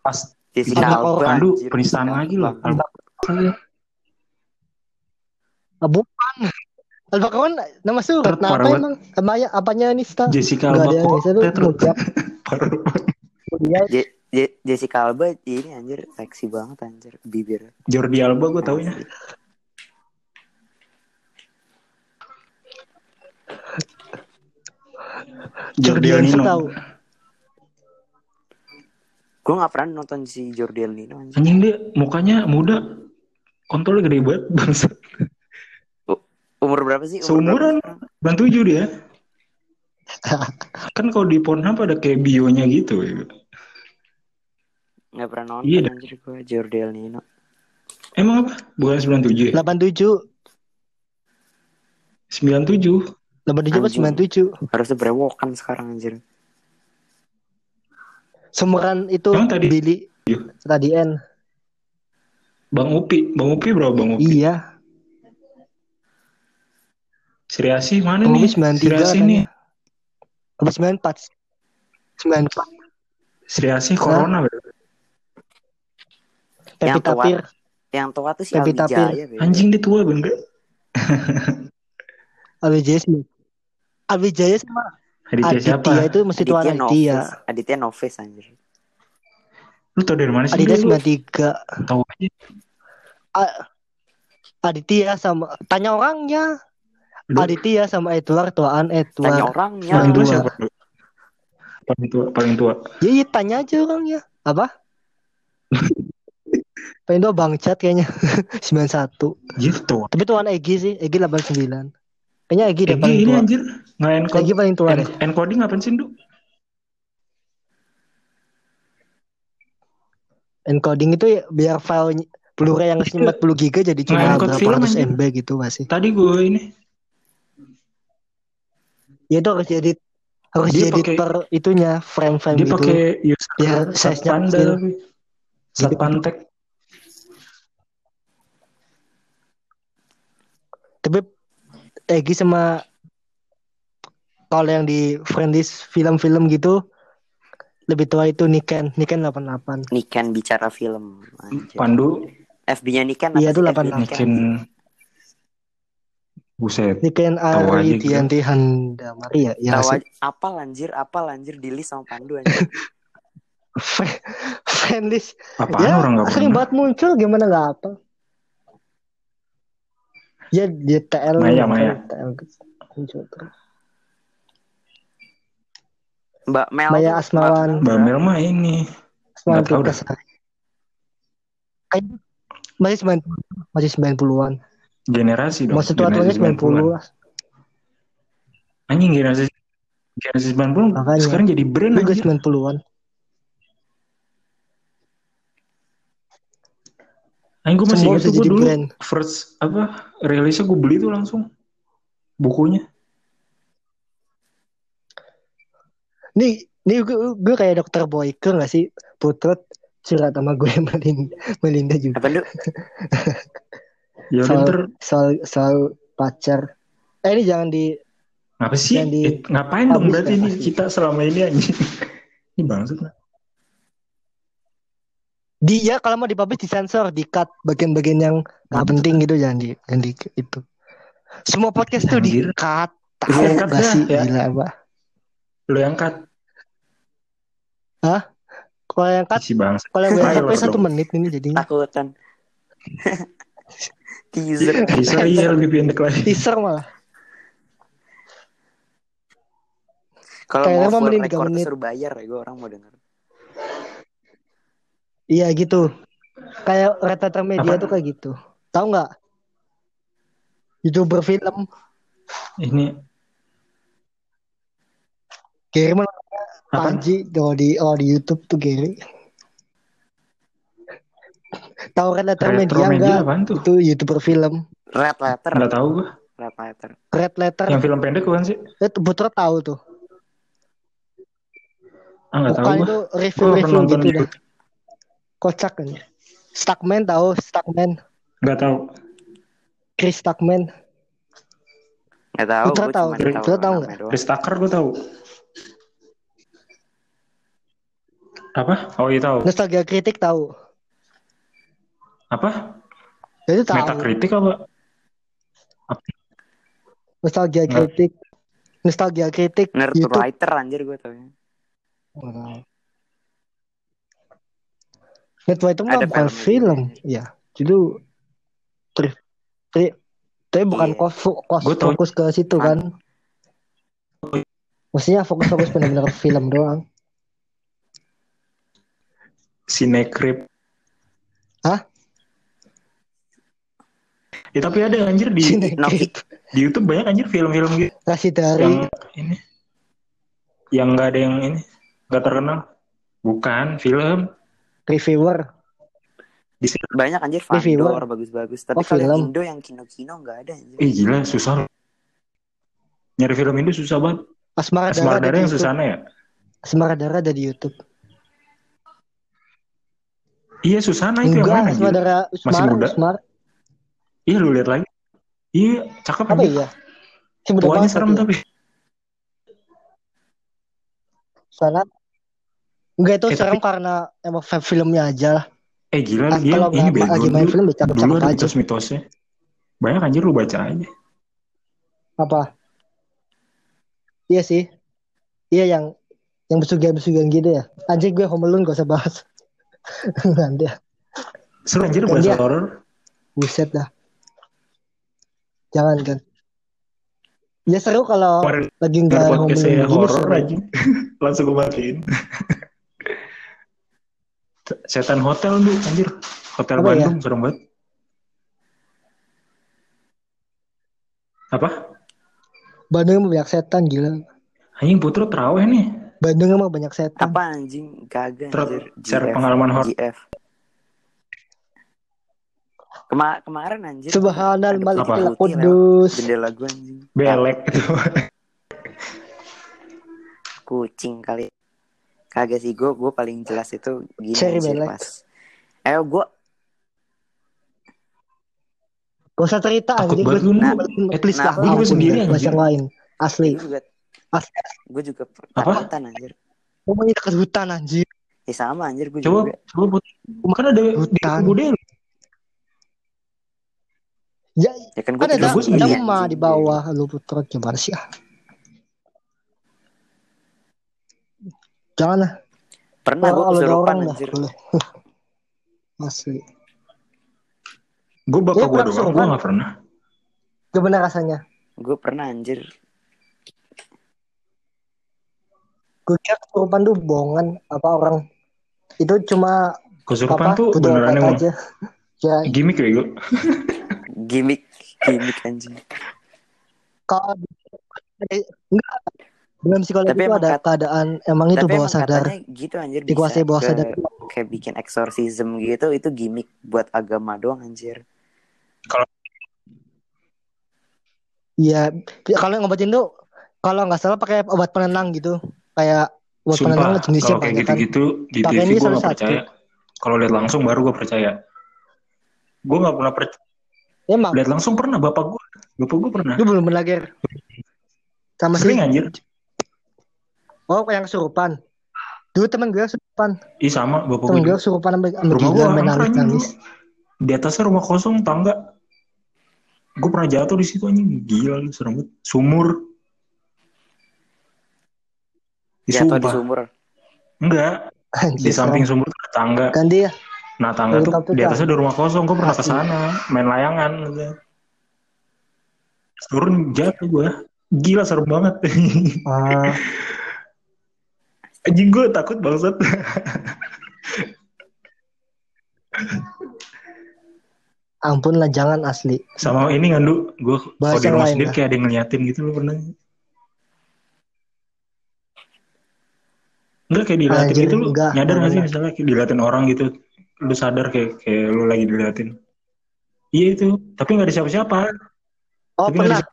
Pas Jessica Alba anjir. penistaan lagi loh. Alba. Ah, bukan. Alba kawan nama surat. Nah, apa emang? Namanya apanya Nista? Jessica Nggak Alba ada yang Je- Jessica Alba ini anjir seksi banget anjir bibir. Jordi Alba gue taunya. Jordi Jordi Nino. tahu. Gue gak pernah nonton si Jordi Nino anjir. Anjing dia mukanya muda. Kontolnya gede banget bangsa. Umur berapa sih? Umur Seumuran. berapa? 97 dia. [LAUGHS] kan kalau di Pornhub ada kayak bionya gitu ya. Gak pernah nonton Iya. anjir gue Jordi El Nino. Emang apa? Bukan 97 ya? 87. 97. 87 apa Anjing. 97? Harusnya berewokan sekarang anjir. Semuran itu Emang tadi- Billy Iya. tadi N. Bang Upi. Bang Upi berapa Bang Upi? Iya. Sriasi mana Bang nih? Upi 93 Sriasi katanya. nih. Apa 94? 94. Sriasi Corona. Yang tua. Tapir. Yang tua tuh si Aldi Tapir. Anjing dia tua benda. Alwi Jaya sih. Alwi Jaya sama Aditya siapa? Aditya itu mesti tuan Aditya Aditya. Aditya Noves anjir. Lu tau dari mana sih? Aditya dia, lu? 93. Tahu aja. Aditya sama tanya orangnya. Lu- Aditya sama Edward tuaan Tanya Edward. orangnya. Paling tua siapa? Paling tua, paling tua. Ya, iya tanya aja orangnya. Apa? [LAUGHS] Pengen dua Bang Chat kayaknya [LAUGHS] 91. Gitu. Tapi tuan Egi sih, Egi 89. Kayaknya Egi deh Egi paling ini tua. anjir. Nggak encode. Egi paling tua deh. En- encoding apa sih, Du? Encoding itu ya biar file Blu-ray yang isinya 40 giga jadi cuma berapa ratus. MB gitu masih. Tadi gue ini. Ya itu harus jadi harus Dia jadi pakai- per itunya frame-frame Dia gitu. pakai user Biar size-nya Satpanda kecil. tapi. Satpantek. Tapi Egi sama kalau yang di friendlist film-film gitu lebih tua itu Niken, Niken 88. Niken bicara film. Anjir. Pandu FB-nya Niken Iya, itu sih? 88. FB bikin Buset. Niken Tahu Ari gitu. Dianti Handa Maria ya Tahu sih? aja apa lanjir apa lanjir di list sama Pandu anjir. [LAUGHS] Friendlist Apaan ya orang nggak sering pernah? banget muncul gimana nggak apa ya di TL Maya, Maya. TL muncul terus. Mbak Mel. Maya Asmawan. Mbak Mel mah ini. Semangat Nggak tahu. Kayaknya masih 90 masih 90-an Generasi dong. masih tua-tuanya Generasi 90 lah Anjing generasi generasi 90 Makanya. sekarang jadi brand anjir. 90-an Anjing gue masih ingat gue dulu brand. first apa rilisnya gue beli tuh langsung bukunya. Nih, nih gue, gue kayak dokter Boyke gak sih? Putut curhat sama gue [LAUGHS] Melinda, Melinda juga. Apa Ndu? [LAUGHS] Ya ntar Soal, soal, soal pacar. Eh ini jangan di Ngapa sih? Di Eh, ngapain dong berarti ini pasti. kita selama ini anjing. [LAUGHS] ini bangsat lah. di ya kalau mau dipublish disensor, di cut bagian-bagian yang nggak penting gitu jangan di jangan di itu. Semua podcast tuh di cut. Lu Tahu yang cut gak dah, sih ya. gila apa? Lu yang cut Kalau yang cut, kalau yang sampai satu menit ini jadinya takutan [LAUGHS] teaser [LAUGHS] Bisa iya lebih pendek lagi. teaser malah. kalau Kayaknya mau full record menit. suruh bayar ya gue orang mau denger Iya gitu. Kayak Letter Media Apa? tuh kayak gitu. Tahu nggak? YouTuber film Ini Gary mana? Panji kalau di oh di YouTube tuh Gary. Tahu Red Letter Retro Media enggak? Itu YouTuber film. red letter Enggak tahu gua. red letter Red Letter Yang film pendek bukan sih? itu Putra tahu tuh. Ah enggak tahu Bukan gua. itu review-review gitu dah. Kocak kan. Stuckman tahu Stuckman. Enggak tahu. Chris Stuckman. nggak tahu Putra tahu, Putra tahu tahu namanya nggak? doang. Chris Tucker gua tahu. Apa? Oh iya tahu. Nostalgia kritik tahu. Apa? Itu tahu. Metakritik apa? Nostalgia Nggak. kritik. Nostalgia kritik nerd YouTube. writer anjir gue tau Network itu mah Ada bukan filmnya film, juga. ya. Jadi tri, tri, tapi bukan Iya. kos, kos fokus ke situ kan. Maksudnya fokus-fokus benar-benar film doang. Sinekrip. Ya, tapi ada anjir di Novi. di YouTube banyak anjir film-film gitu kasih dari yang ini yang enggak ada yang ini enggak terkenal. Bukan film reviewer. di banyak anjir Reviewer. Bagus-bagus tapi Oh, kalau yang film. Indo yang kino-kino nggak ada anjir Eh gila susah. Nyari film Indo susah banget. Asmara Dara Asmara Dara di yang YouTube. Susana ya? Asmara Dara ada di YouTube. Iya Susana itu yang Enggak, mana Asmara? Dara Usmar, muda? Usmar. Iya lu lihat lagi. Iya, cakep Apa anjir. iya? Tuanya serem tapi. tapi. Sana Enggak itu Eh, serem karena emang filmnya aja lah. Eh gila Ah, dia kalau ini bego lagi main dulu. film baca Dulu ada aja. mitos-mitosnya. Banyak anjir lu baca aja. Apa? Iya sih. Iya yang yang besugian-besugian gitu ya. Anjing gue Home Alone gak usah bahas. [LAUGHS] Nanti Seru anjir bahasa dia- horor. buset dah. Jangan kan. Ya seru kalau lagi nggak gini horor seru. aja. [LAUGHS] Langsung gue matiin. [LAUGHS] Setan hotel lu anjir. Hotel Apa ya? Bandung serem banget. Apa? Bandung emang banyak setan gila. Anjing Putro terawih nih. Bandung emang banyak setan. apa anjing kagak Ter- anjir share pengalaman horor. Kema kemarin anjir Subhanal ada Malik putih lewat Kudus. jendela gue anjing Belek itu. kucing kali kagak sih gue gue paling jelas itu gini Cherry anjir belek. pas eh gue Gak usah cerita Takut anjing. banget lu, Nah. Eh, please nah, lah. gua juga ampun, sendiri, anjir. yang lain. Asli. gue juga Asli. gue juga Apa? takutan anjir Ngomongin dekat hutan anjir. ya sama anjir gue Coba, juga coba Putro. Kan ada di Hutan. Lu. Ya, ya kan gue ada juga sendiri, anjing. di bawah lu putra gimana sih ah? Jangan lah. pernah gue Kalau ada kesurupan dah anjir boleh. [LAUGHS] Asli. Gue bapak gue pernah doang, gue gak pernah. Gimana rasanya? gue pernah anjir Gue kira kesurupan tuh bohongan apa orang itu cuma Kesurupan apa tuh beneran aja. [LAUGHS] Ya, gimmick ya [LAUGHS] gue. Gimmick gimmick anjing kalau enggak dalam psikologi Tapi itu emang ada kat- keadaan emang itu bawah sadar gitu anjir bisa dikuasai bawah ke- sadar kayak bikin eksorsisme gitu itu gimmick buat agama doang anjir Iya, kalau yang ngobatin tuh kalau nggak salah pakai obat penenang gitu, kayak obat penenang Sumpah, jenisnya kalau kayak kan. gitu-gitu di TV ini gue gak percaya. Kalau lihat langsung baru gue percaya. Gue gak pernah percaya. Emang, Lihat langsung pernah bapak gue. Bapak gue pernah. lu belum pernah ger. Sama Sering sih. anjir. Oh, yang kesurupan. Dulu temen gue kesurupan. Ih sama bapak Temen gue. gue kesurupan sampai Rumah gue angker nangis. Di atasnya rumah kosong tangga. Gue pernah jatuh di situ anjing. Gila lu serem banget. Sumur. Di Jatuh di sumur. Enggak. Di samping serem. sumur ada tangga. Ganti ya. Nah tangga tuh di atasnya ada rumah kosong. Gue pernah ke sana main layangan. gitu. Turun jatuh gue. Gila serem banget. Ah, Anjing gue takut bangsat. ampun lah jangan asli. Sama ini ngandu. Gue kalau di rumah sendiri kayak ada yang ngeliatin gitu lu pernah. Enggak kayak Anjir, gitu lu. Nyadar enggak gak sih misalnya kayak diliatin orang gitu. Lu sadar kayak kayak lu lagi diliatin. Iya itu. Tapi nggak ada siapa-siapa. Oh Tapi pernah, ada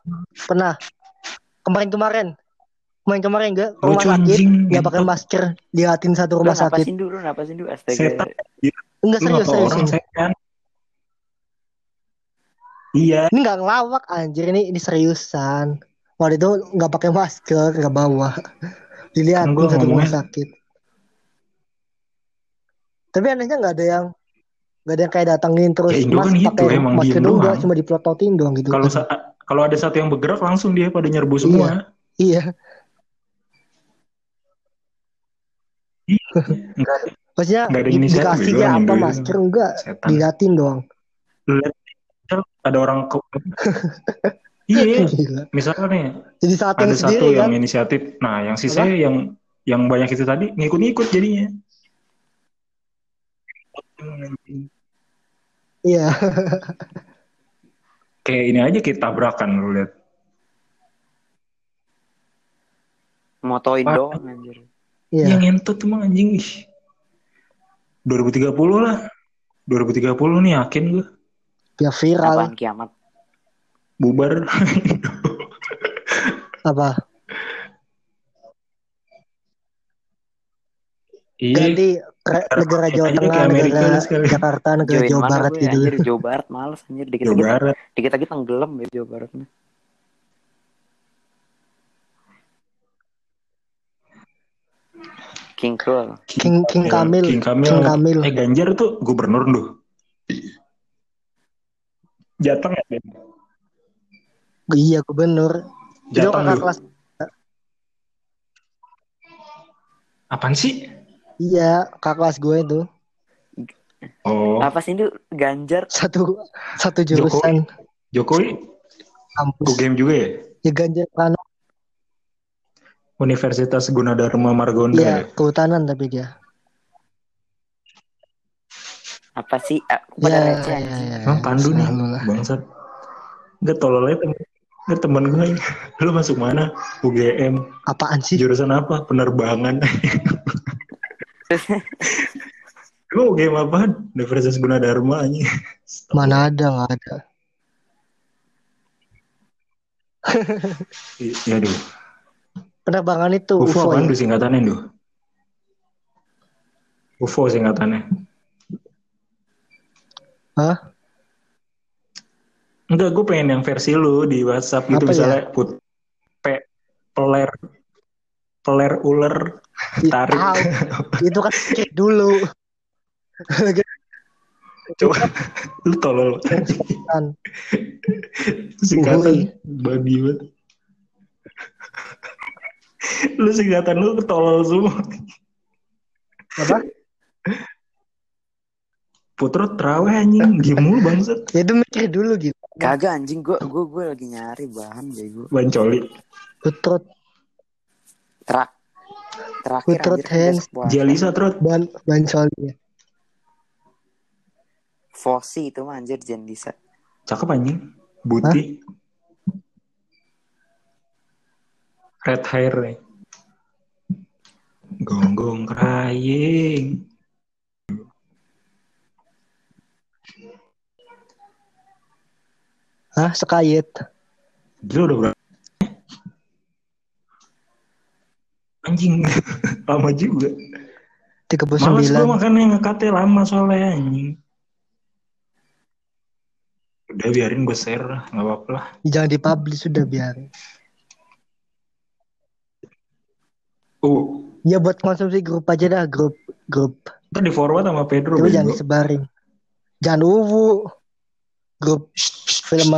pernah. Kemarin-kemarin. Kemarin-kemarin gue ke rumah sakit nggak pakai masker diliatin satu Lu rumah sakit. napasin dulu, napasin dulu. Astaga. Setan. Enggak Lu serius serius. orang setan. Iya. Ini nggak ngelawak anjir ini ini seriusan. Waktu itu nggak pakai masker nggak bawa. Dilihatin Kan gua satu rumah sakit. Tapi anehnya nggak ada yang nggak ada yang kayak datangin terus Ya, Indo mas kan gitu, pakai emang nggak, doang. cuma dipelototin doang gitu. Kalau kalau ada satu yang bergerak langsung dia pada nyerbu semua. Iya, Enggak [LAUGHS] maksudnya ada di- dikasih kayak apa Indo itu. masker enggak setan. dilihatin doang. Lihat ada orang ke [LAUGHS] Iya, misalnya nih Jadi satu ada yang satu sendiri yang kan. inisiatif. Nah, yang sisanya yang yang banyak itu tadi ngikut-ngikut jadinya. Iya. Kayak ini aja kita tabrakan lu lihat. Motoin doang anjir. Iya. Yang entot emang anjing ih. 2030 lah. 2030 nih yakin gue Biar viral Apaan kiamat? bubar. [LAUGHS] apa? Ganti re- negara Jawa Aja Tengah, negara. Jakarta, negara Jawa Barat gitu. anjir Jawa Barat males anjir dikit Jawa dikit Barat. dikit lagi tenggelam ya Jawa Barat. King Krul. King King Kamil. King Kamil. King Kamil. Eh Ganjar tuh gubernur tuh. Jateng ya? Ben? Iya gubernur. Itu Jateng kakak kelas. Apaan sih? Iya kakak kelas gue itu Oh, Apa sih itu Ganjar? satu satu jurusan Jokowi kampus. UGM juga ya? Ya Ganjar Pranowo. Universitas Gunadarma Margonda Iya ya? kehutanan tapi dia. Apa sih? Aku Iya receh iya anjing. iya. Emang pandu nih, bangsat. Gak tolol aja temen. Gak temen gue. Lu masuk mana? UGM. Apaan sih? Jurusan apa? Penerbangan. [LAUGHS] Lu UGM apaan? Universitas Gunadarma aja. Mana ada nggak ada. Iya duh. Penerbangan itu UFO UFO, apaan ya? tuh singkatannya duh? UFO singkatannya. Hah? Enggak, gue pengen yang versi lu di WhatsApp gitu Apa ya? misalnya put pe, peler peler ular Ih, tarik. tahu. itu kan skip dulu. [LAUGHS] Coba lu tolol. Kan. singkatan Uhuy. babi banget. lu singkatan lu tolol semua. Apa? Putra terawih anjing, diem mulu bangsat. Ya itu mikir dulu gitu. Kagak anjing gua gua gua lagi nyari bahan bego. Bancoli. Putrot Terak terakhir kan hands. Jalisa trot. ban bancoli ya. Fosi itu mah anjir Jendisa. Cakep anjing. Buti. Red hair nih. Gonggong crying. Hah, sekayet. Gila udah berapa? Anjing. [LAUGHS] lama juga. 39. Males gue makan yang ngekatnya lama soalnya anjing. Udah biarin gue share, nggak apa-apa lah. Jangan dipublish sudah biar. Uh, Ya buat konsumsi grup aja dah grup grup. ntar di forward sama Pedro. Tapi jangan disebarin. Jangan uwu. Grup film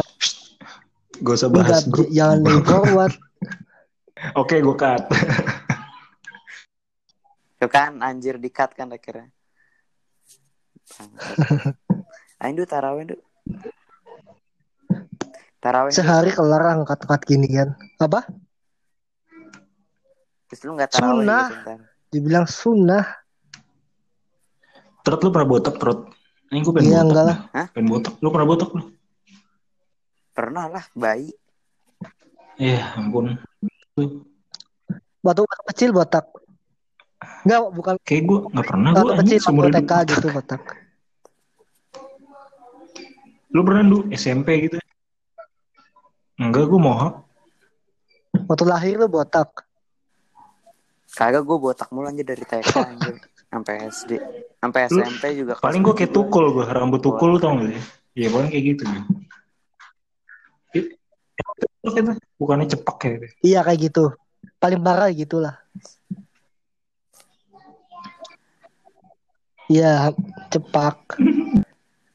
Gak usah enggak bahas grup. jangan di forward. [LAUGHS] Oke, gue cut. [LAUGHS] Tuh kan anjir di cut kan akhirnya. [LAUGHS] Ayo tarawih du. Tarawih. Sehari kelar angkat-angkat gini kan. Apa? Terus lu nggak tarawih Sunnah. gitu ntar. Dibilang sunnah. Terus lu pernah botak, terus? Ini gue pengen Iya botak. enggak lah. Pengen botak. Lu pernah botak lu? Pernah lah bayi. Iya, ampun. Waktu waktu kecil botak. Enggak, bukan Kayak gue nggak pernah gue kecil seumur hidup. TK gitu botak. Lu pernah du SMP gitu? Enggak, gue mohak. Waktu lahir lu botak. Kagak gue botak mulu aja dari TK anjir. Sampai SD. Sampai Lu- SMP juga. Paling gue kayak tukul gue, rambut tukul lu tau gak sih? Iya, paling kayak gitu gue. Bukannya cepak ya? gitu. Iya kayak gitu. Paling parah gitulah. Iya, cepak.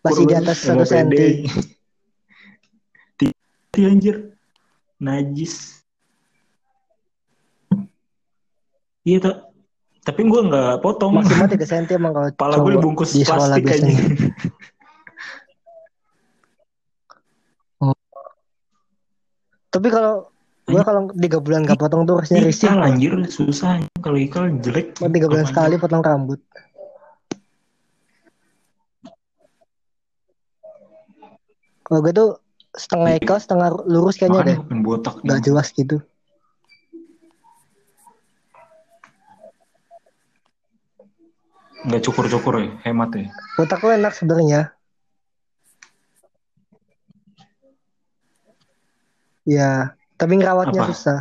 Masih di atas satu senti. Ti anjir. Najis. Iya tak. Tapi gue nggak potong. Maksimal 3 senti emang kalau Kepala gue dibungkus di plastik aja. biasanya. [LAUGHS] Tapi kalau gua kalau tiga bulan gak potong tuh harusnya risih. Ikal anjir susah. Kalau ikal jelek. Tiga bulan sekali potong rambut. Kalau gue tuh setengah ikal, setengah lurus kayaknya Makanya deh. botak. Gak jelas gitu. Nggak cukur-cukur ya, hemat ya. Botak tuh enak sebenarnya. Ya, tapi ngerawatnya Apa? susah.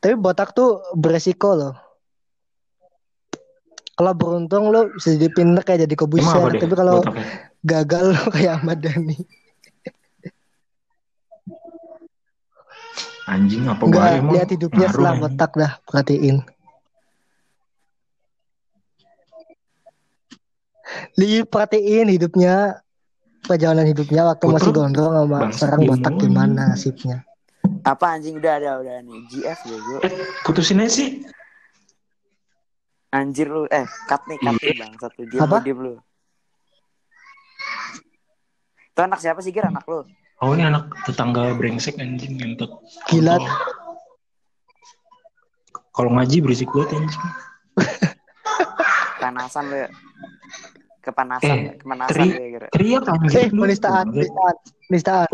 Tapi botak tuh beresiko loh. Kalau beruntung lo bisa jadi pinter kayak jadi deh? Tapi kalau? Gagal lo [LAUGHS] kayak Ahmad Dhani. Anjing apa Enggak emang? lihat hidupnya Ngaruh, setelah botak dah perhatiin. Li perhatiin hidupnya perjalanan hidupnya waktu Putra, masih gondrong sama sekarang dia botak gimana nasibnya. Apa anjing udah ada udah nih. GF bego. Eh, putusin aja sih. Anjir lu. Eh cut nih cut nih bang. Satu diam Apa? lu diam lu. Itu anak siapa sih Gir anak lu? Oh ini anak tetangga brengsek anjing ngentot. Gila. Kontol. Kalau ngaji berisik banget anjing. Panasan lu ya. Kepanasan, Eh, kepanasan tri- lu ya Gir. Teriak anjing. Eh, penistaan, penistaan, penistaan,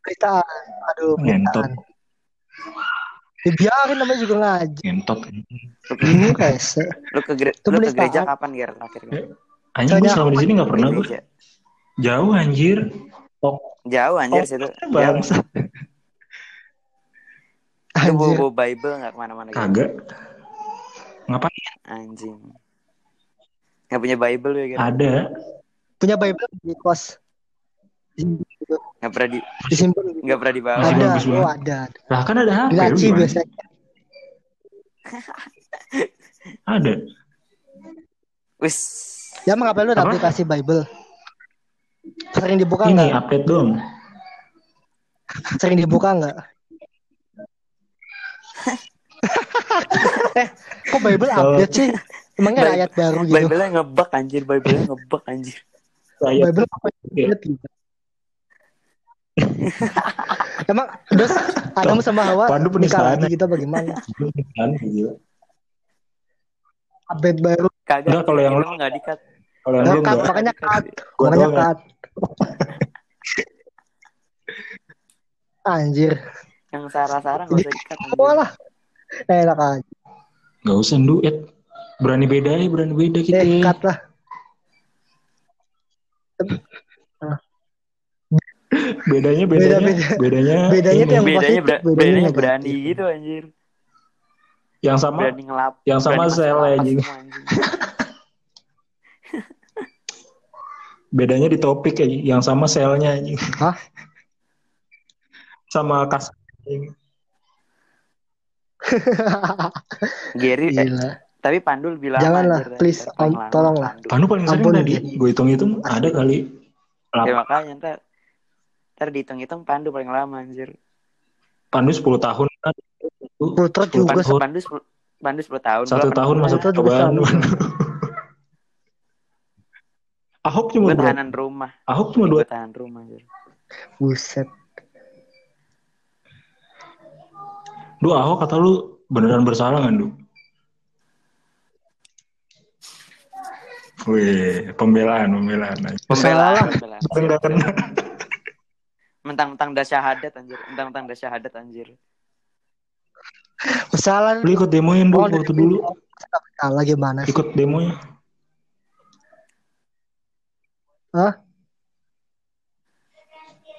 penistaan. Aduh, Ngentot. penistaan. Dibiarin namanya juga ngaji. Ngentot. Ini rese. lu ke, gere- lu ke gereja kapan Gir terakhir? Gir? Anjing gue selama di sini nggak pernah gue. Jauh anjir. Oh, Jauh anjir Oh, situ. Bangsa. Lu [LAUGHS] bawa, Bible gak ke mana-mana gitu? Kagak. Ngapain? Anjing. Gak punya Bible ya Gir? Ada. Punya Bible di kos. Gak pernah di, Disimpan. gak pernah dibawa. Masih Ada, oh ada. Lah kan ada HP. Di laci biasanya. Ada. Wis. Ya emang ngapain lu ada aplikasi Bible? Sering dibuka Ini nggak? update dong. [LAUGHS] Sering dibuka nggak? eh, [LAUGHS] [LAUGHS] kok Bible update sih? Emangnya ada Bible- ayat baru gitu? Bible-nya ngebug anjir, Bible-nya ngebug anjir. Bible apa update gitu? Emang terus Adam sama Hawa Pandu nikah penistaan. lagi gitu bagaimana? Update baru. Kagak. Enggak, kalau yang lu- nggak dikat. Kalau yang Nah, lu makanya cut. Gua Makanya ya. cut. [LAUGHS] Anjir. Yang Sarah-Sarah nggak usah dikat. anjir. Wah lah. Enak aja. Gak usah duet. Berani beda ya, berani beda kita. Eh, cut lah. Bedanya bedanya Beda-beda. bedanya Bedanya tuh yang Bedanya, ber- bedanya bedanya berani gitu anjir. yang sama Berani ngelap. yang sama sel anjing. [LAUGHS] Bedanya di topik aja, yang sama selnya aja. Hah? [LAUGHS] sama kas [LAUGHS] Gary eh, tapi Pandul bilang Janganlah, anjir, please, paling om, lama tolonglah. Pandu. Pandu paling sering tadi. Gary. Gue hitung-hitung ada kali. Ya makanya ntar ntar dihitung-hitung Pandu paling lama anjir. Pandu 10 tahun. Putra 10 juga Pandu, Pandu, 10, Pandu 10 tahun. Satu tahun masa Itu percobaan. sama. Ahok cuma Gue berapa? tahanan rumah. Ahok cuma dua tahanan rumah anjir. Buset. Duh Ahok kata lu beneran bersalah kan Du? Wih, pembelaan, pembelaan. aja. Pembelaan, Salah. pembelaan. Bukan nggak kena. Mentang-mentang dah syahadat anjir. Mentang-mentang dah syahadat anjir. Salah. Lu ikut demoin dulu Oh, waktu dulu. Salah gimana sih? Ikut demonya.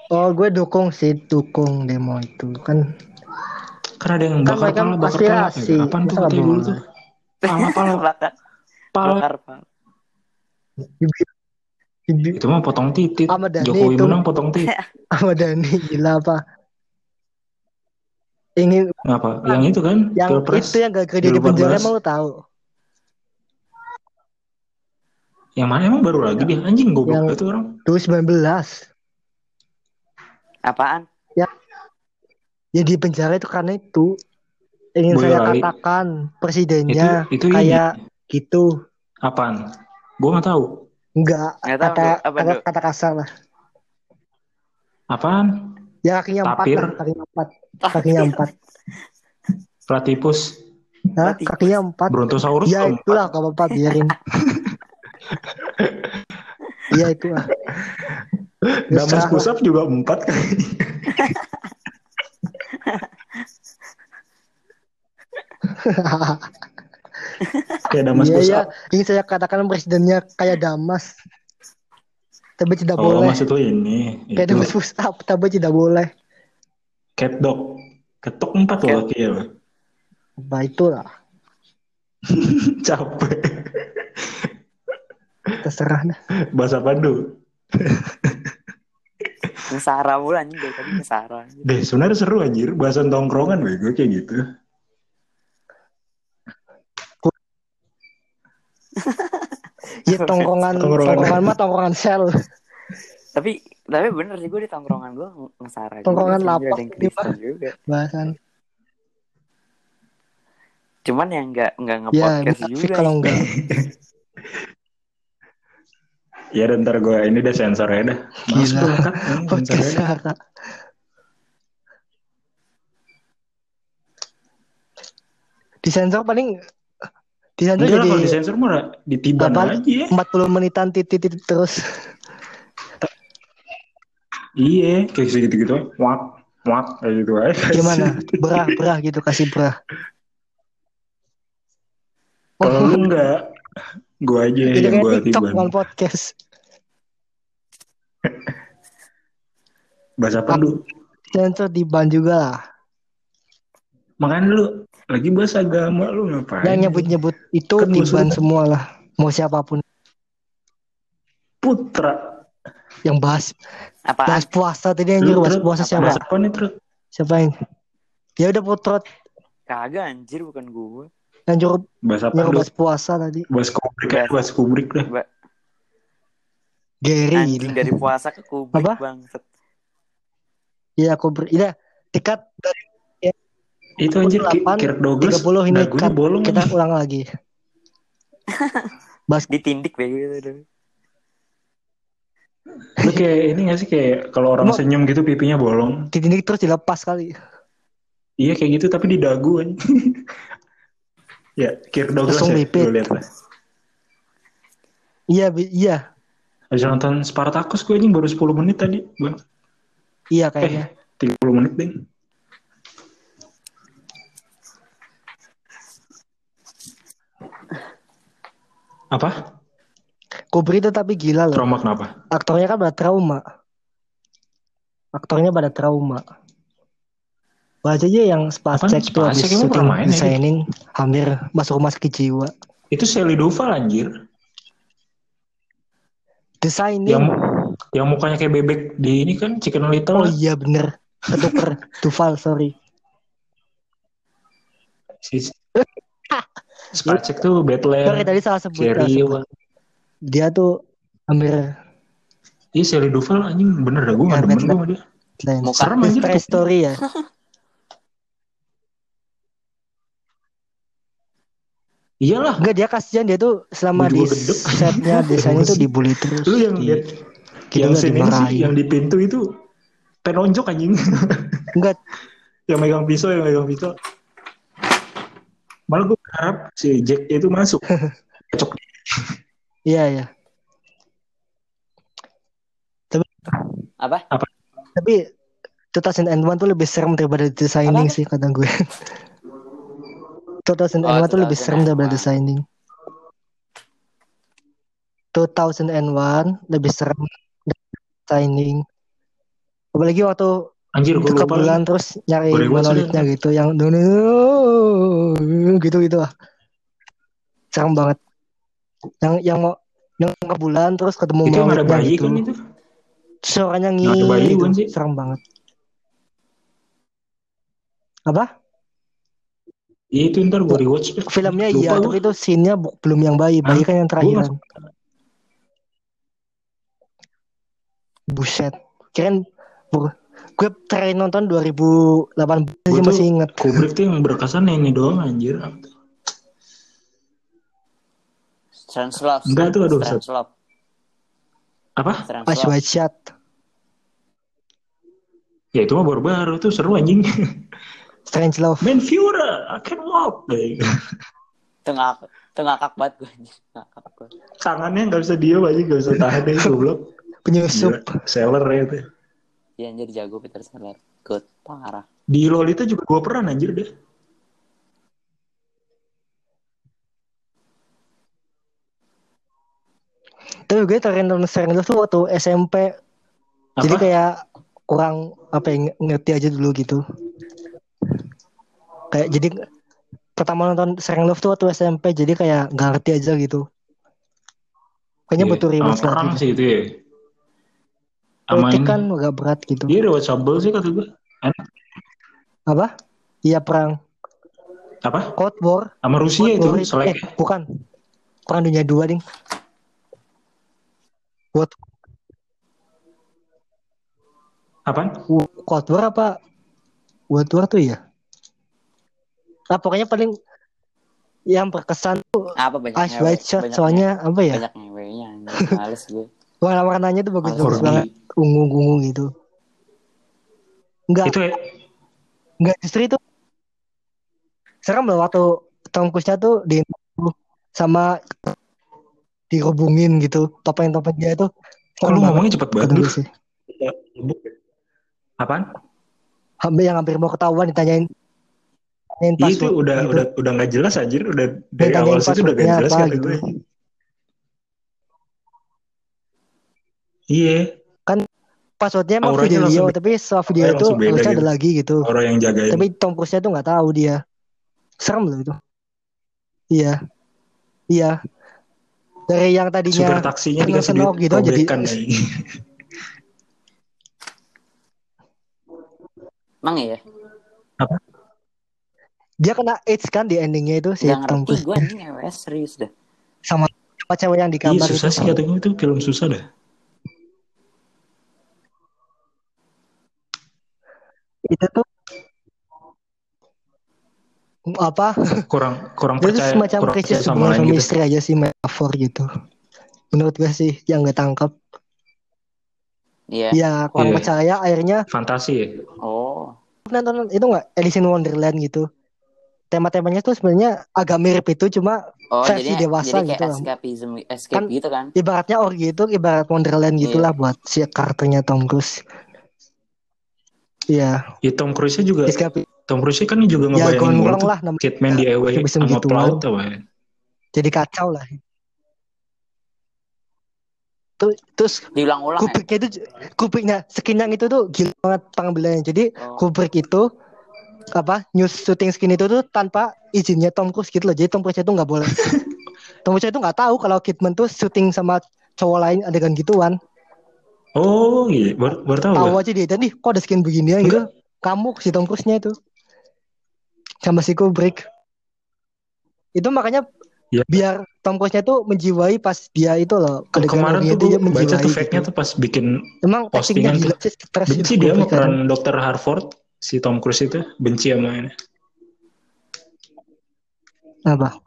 Oh, gue dukung sih, dukung demo itu kan. Karena ada yang Kan bakar mereka pala, bakar pala. aspirasi. Ya, Apaan tuh katanya dulu tuh? Pala, pala, [LAUGHS] Bakar, pala. bakar, Ibi- Itu mah potong Dhani Jokowi itu- menang potong titit. Ahmad [LAUGHS] Dhani gila apa? Ingin Ngapa? Yang itu kan? yang Pilpres. itu yang gak kerja di 2014. penjara emang lu tahu? Yang mana emang baru lagi dia? Anjing goblok Yang- itu orang. 2019. Apaan? Ya di penjara itu karena itu ingin saya katakan presidennya itu itu kayak ini. gitu. Apaan? Gue nggak tahu. Enggak, Nggak tahu, kata. Apa, kata, kata kasar lah. Apaan? Ya kakinya empat Tapir. lah, kakinya empat. Kakinya empat. Platypus. Hah? Kakinya empat. Brontosaurus. Ya itulah gak apa-apa biarin. [LAUGHS] Iya itu lah. Damas [LAUGHS] Terserah. pusap juga empat kan. [LAUGHS] Kayak Damas Iya ya, pusap. ingin saya katakan presidennya kayak Damas. Tapi tidak Oh boleh. maksud lu ini. Kayak Itu. Damas push up, tapi tidak boleh. Cat dog. Ketok empat loh kaki ya. Nah itulah, [LAUGHS] Capek. Terserah dah. Bahasa Pandu. [LAUGHS] Ngesara mulu anjing dari tadi. Deh sebenarnya seru anjir. Bahasa tongkrongan bego kayak gitu. [LAUGHS] Ya tongkongan, Tongkrongan. tongkongan mah tongkongan sel. Tapi tapi bener sih gue di tongkrongan gue ngesara. Tongkrongan lapak juga. Bahasan. Cuman yang nggak nggak Ya, nge-podcast munafik juga. kalau enggak. [LAUGHS] Ya dan ntar gue ini deh sensor ya dah. Mas Gila. sensor Podcast. Sarah. Disensor paling disensor Enggak jadi kalau di sensor mah ditiban Apa? aja ya. 40 menitan titit-titit terus. Iya, kayak segitu-gitu. Wak, wak, kayak gitu aja. Gimana? [LAUGHS] Berah, berah gitu kasih berah. Kalau lu enggak, gue aja Jadi yang gue TikTok bukan podcast. Bahasa apa lu? Sensor di ban juga lah. Makanya lu lagi bahasa agama lu ngapain? Yang nyebut-nyebut itu Kan di ban semua lah. Mau siapa pun Putra. yang bahas Apaan? bahas puasa tadi yang nyuruh bahas puasa siapa? Bahasa apa nih? Siapa yang? Ya udah putrot Kagak anjir bukan gue. Yang nyuruh Bahasa apa nyuruh bahas puasa tadi. Bahas kubrik ya, Bahasa- bahas kubrik dah. Gary. Anjing dari puasa ke kubik Apa? bang. Iya aku ber iya tiket dari Itu anjir Ki- 28, Kirk Douglas 30 ini dagunya cut. bolong kita ulang lagi. [LAUGHS] Bahas Ditindik begitu. Lu kayak ini gak sih kayak kalau orang Emang- senyum gitu pipinya bolong. titik terus dilepas kali. Iya kayak gitu tapi di dagu anjir. [LAUGHS] ya, Kirk Douglas Langsung ya. lipit. Lihat lah. Iya iya Habis nonton Spartacus gue anjing baru 10 menit tadi. Bang. iya Eh, kayaknya. 30 menit deh. Apa? Kubri itu tapi gila loh. Trauma kenapa? Aktornya kan pada trauma. Aktornya pada trauma. Baca aja yang? Spacek tuh habis syuting pernah main ya? hampir masuk rumah sakit jiwa. Itu Sally Duval anjir. Designing. Yang yang mukanya kayak bebek di ini kan Chicken Little. Oh iya bener. Ketuker. Tufal, [LAUGHS] sorry. Si Spacek tuh Sorry Battle. tadi salah sebut. sebut. Dia tuh hampir Iya Sherry Duval anjing bener dah gue Ya, gak demen gue sama dia. Muka. Serem anjir. Story ya. [LAUGHS] Iyalah. Enggak dia kasihan dia tuh selama di setnya [LAUGHS] desainnya tuh dibully terus. Lu yang di, lihat gitu yang lah, scene ini sih yang di pintu itu penonjok anjing. [LAUGHS] Enggak yang megang pisau yang megang pisau. Malah gue berharap si Jack itu masuk. [LAUGHS] Cocok. iya ya. Apa? Tapi 2001 tuh lebih serem daripada designing Apa? sih kata gue. 2001 Oh, tuh lebih serem daripada 2001. designing. 2001 lebih serem daripada designing. Apalagi waktu Anjir gue ke lupa. bulan terus nyari monolitnya gitu yang gitu gitu lah. Serem banget. Yang yang mau yang ke bulan terus ketemu Itu ada bayi gitu. kan itu. Suaranya Yang ada bayi ngii bukan gitu. sih? Serem banget. Apa? Iya, Itu ntar gue rewatch. Filmnya Lupa iya, gua. tapi itu scene-nya belum yang bayi. Bayi kan yang Gua terakhiran. Buset. Keren gue terakhir nonton 2018 aja Gua tuh- masih inget. Kubrick tuh yang berkesan ini doang anjir. Strange Love. Enggak tuh, aduh, Strange Love. Apa? Pas. White Shot. Ya itu mah baru-baru tuh seru anjing. [LAUGHS] Strange Love. Man Fiora, I can walk. [LAUGHS] Tengah tengah kak banget gue. Ngakak gue. Tangannya nggak bisa diem aja, nggak bisa tahan deh goblok. Penyusup. Gila, Seller ya itu. Iya anjir jago Peter Seller. Good. Parah. Di Lolita juga gue peran anjir deh. Tapi gue Strange Love tuh waktu SMP. Jadi Apa? kayak kurang apa yang ngerti aja dulu gitu. Kayak jadi pertama nonton Strange Love tuh waktu SMP. Jadi kayak nggak ngerti aja gitu. Kayaknya Iya, butuh rewatch lagi. sih itu ya. Politik kan agak berat gitu. Iya rewatchable sih kata gue. Apa? Iya perang. Apa? Cold War. Sama Rusia Cold War itu, selek. Eh, bukan. Perang Dunia Dua, ding. What Apaan? Cold War apa? World War tuh ya? Nah, pokoknya paling yang berkesan tuh Apa banyak Ice White Shot banyak soalnya apa ya? banyak ngewenya. Males gue. [LAUGHS] Warna-warnanya tuh bagus-bagus Warna banget, ungu-ungu gitu. Enggak, Itu ya, enggak justru itu serem loh waktu Tom Cruise-nya tuh di sama dihubungin gitu topeng-topeng dia itu kok lu ngomongnya cepet banget sih. Apaan? Hampir yang hampir mau ketahuan ditanyain ditanyain Iya, itu password udah gitu. udah udah nggak jelas anjir, udah dari Ditanyain awal situ udah gak passwordnya jelas apa kata gitu. Iya, passwordnya emang Auranya video langsung tapi setelah video itu harusnya ada gitu. lagi gitu orang yang jagain. tapi Tom Cruise-nya tuh nggak tahu dia serem loh itu iya iya dari yang Supir tadinya taksinya seneng dikasih senok duit gitu jadi. Emang ya? Dia kena AIDS kan di endingnya itu si Gak Tom ngerti gue anjing ngewe serius dah. sama sama cewek yang di Iya kamar susah itu sih kata gue itu film susah dah. itu tuh apa Kurang kurang itu tuh percaya semacam kurang krisis percaya sama hubungan lain suami gitu. istri aja sih metafor gitu menurut gue sih yang nggak tangkap Iya. ya kurang Iya. percaya akhirnya Fantasi. Oh. nonton itu nggak Alice in Wonderland gitu tema-temanya tuh sebenarnya agak mirip itu cuma Oh, Versi jadi dewasa jadi kayak gitu escapism, escape Kan- gitu kan? ibaratnya orgi itu ibarat Wonderland Iya. gitulah buat si karakternya Tom Cruise. Iya, Ya Tom Cruise juga escape Tom Cruise kan juga ya ngebayangin mulu gondrong tuh lah namanya. Kidman di Away Bisa sama begituan. Plout tau ya. Jadi kacau lah. Tuh, terus Diulang-ulang ya? Kubricknya itu Kubricknya skin yang itu tuh gila banget pengambilannya. Jadi Oh. Kubrick itu apa news shooting skin itu tuh tanpa izinnya Tom Cruise gitu loh. Jadi Tom Cruise itu nggak boleh. [LAUGHS] Tom Cruise itu nggak tahu kalau Kidman tuh syuting sama cowok lain adegan gituan. Oh, iya. Baru, baru tahu. Tahu gua. aja dia dan ih kok ada skin beginian gitu. Kamu si Tom Cruise-nya itu. Sama si Kubrick. Itu makanya Ya. biar Tom Cruise-nya tuh menjiwai pas dia itu loh. Kemarin tuh dia baca menjiwai tuh fact-nya gitu. tuh pas bikin Emang postingan gila tuh. sih stres benci itu dia kadang. peran dokter Harvard si Tom Cruise itu benci sama ini. Apa?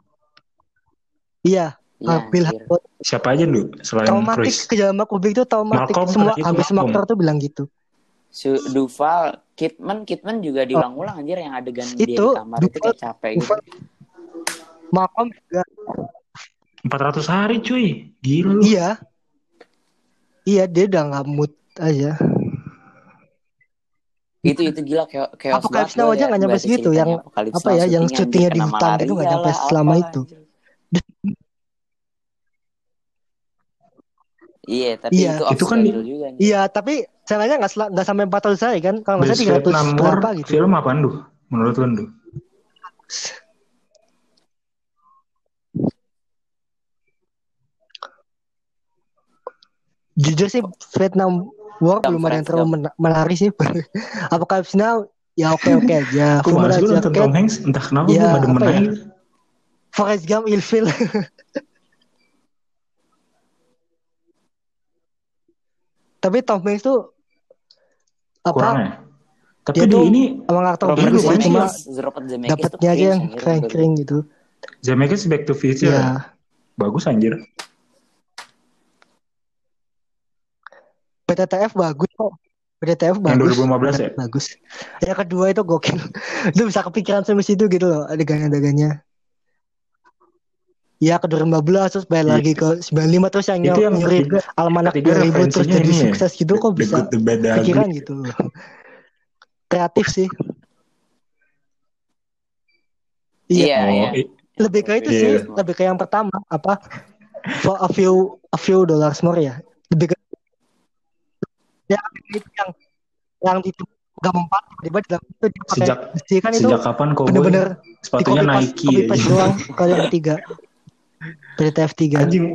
Iya, Bill. Harwood. Siapa aja lu selain Traumatik Cruise? kejadian Kubrick itu traumatik. Malcolm Semua terakhir hampir semua aktor tuh bilang gitu. Su Duval, Kidman, Kidman juga diulang-ulang anjir yang adegan dia di Itu, kamar itu kayak capek gitu. Duval. Malcolm juga 400 hari cuy. Gila lu. Iya. Iya, dia udah nggak mood aja. Itu itu gila kayak kayak Apocalypse Now aja nggak nyampe segitu, yang apa ya, yang syutingnya di hutan itu nggak nyampe selama itu. Iya, tapi Iya. itu Itu kan- juga. Iya, tapi sayangnya nggak sel- nggak sampai 400 hari kan? Kalau nggak salah 300 Vietnam War berapa gitu. film apaan lu? Menurut lu Du? Jujur sih Vietnam War belum ada yang terlalu men- menarik sih. [LAUGHS] Apocalypse Now ya oke-oke aja. Gue Full malas gue nonton Tom Hanks entah kenapa gue Ya, gak demen ya? aja. Forrest Gump, Ilfil. [LAUGHS] Tapi Tom Hanks tuh Kurang apa ya. Tapi Dia di tuh- ini emang aktor bagus sih cuma dapatnya aja yang anjir, kering-kering gitu. Zemeckis Back to Future Iya. bagus anjir. BTTF bagus kok. BTTF Yang bagus. 2015 ya? Bagus. Yang kedua itu gokil. [LAUGHS] Lu bisa kepikiran sampai situ gitu loh adegan-adegannya. Ya ke 2015 terus balik Iya. lagi ke 95 terus yang, Itu yang nyuri almanak ketiga 2000 terus jadi ini ya. sukses gitu kok bisa The pikiran gitu loh. Kreatif sih. Iya. Iya, Oh, iya. Lebih ke itu Iya. sih, lebih ke yang pertama apa? For a few a few dollars more ya. Lebih ke ya itu yang yang di gak mempan tiba-tiba di dalam itu dia pakai Sejak besi kan itu sejak kapan kau bener-bener di sepatunya Nike copy paste doang kalau yang ketiga. BTF 3 Anjing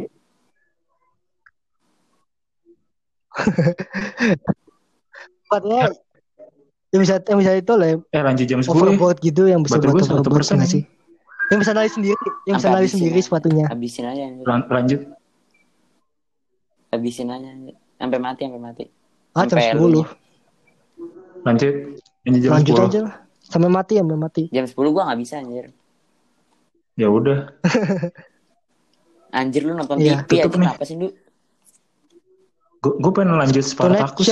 Tempatnya yang bisa yang bisa itu lah eh lanjut jam 10 ya. overboard gitu yang bisa buat gua 100% overboard nggak ini. sih? Yang bisa nari sendiri, yang bisa habisin sendiri sepatunya. Habisin aja lanjut Habisin aja. Sampai mati, sampai mati. Ah jam Sampai 10 elunya. lanjut lanjut jam Lanjut 10. aja lah. Sampai mati sampai mati. Jam 10 gua gak bisa anjir. Ya udah. [LAUGHS] Anjir lu nonton Iya, TV aja kenapa sih lu? Gue gue pengen lanjut Spartacus.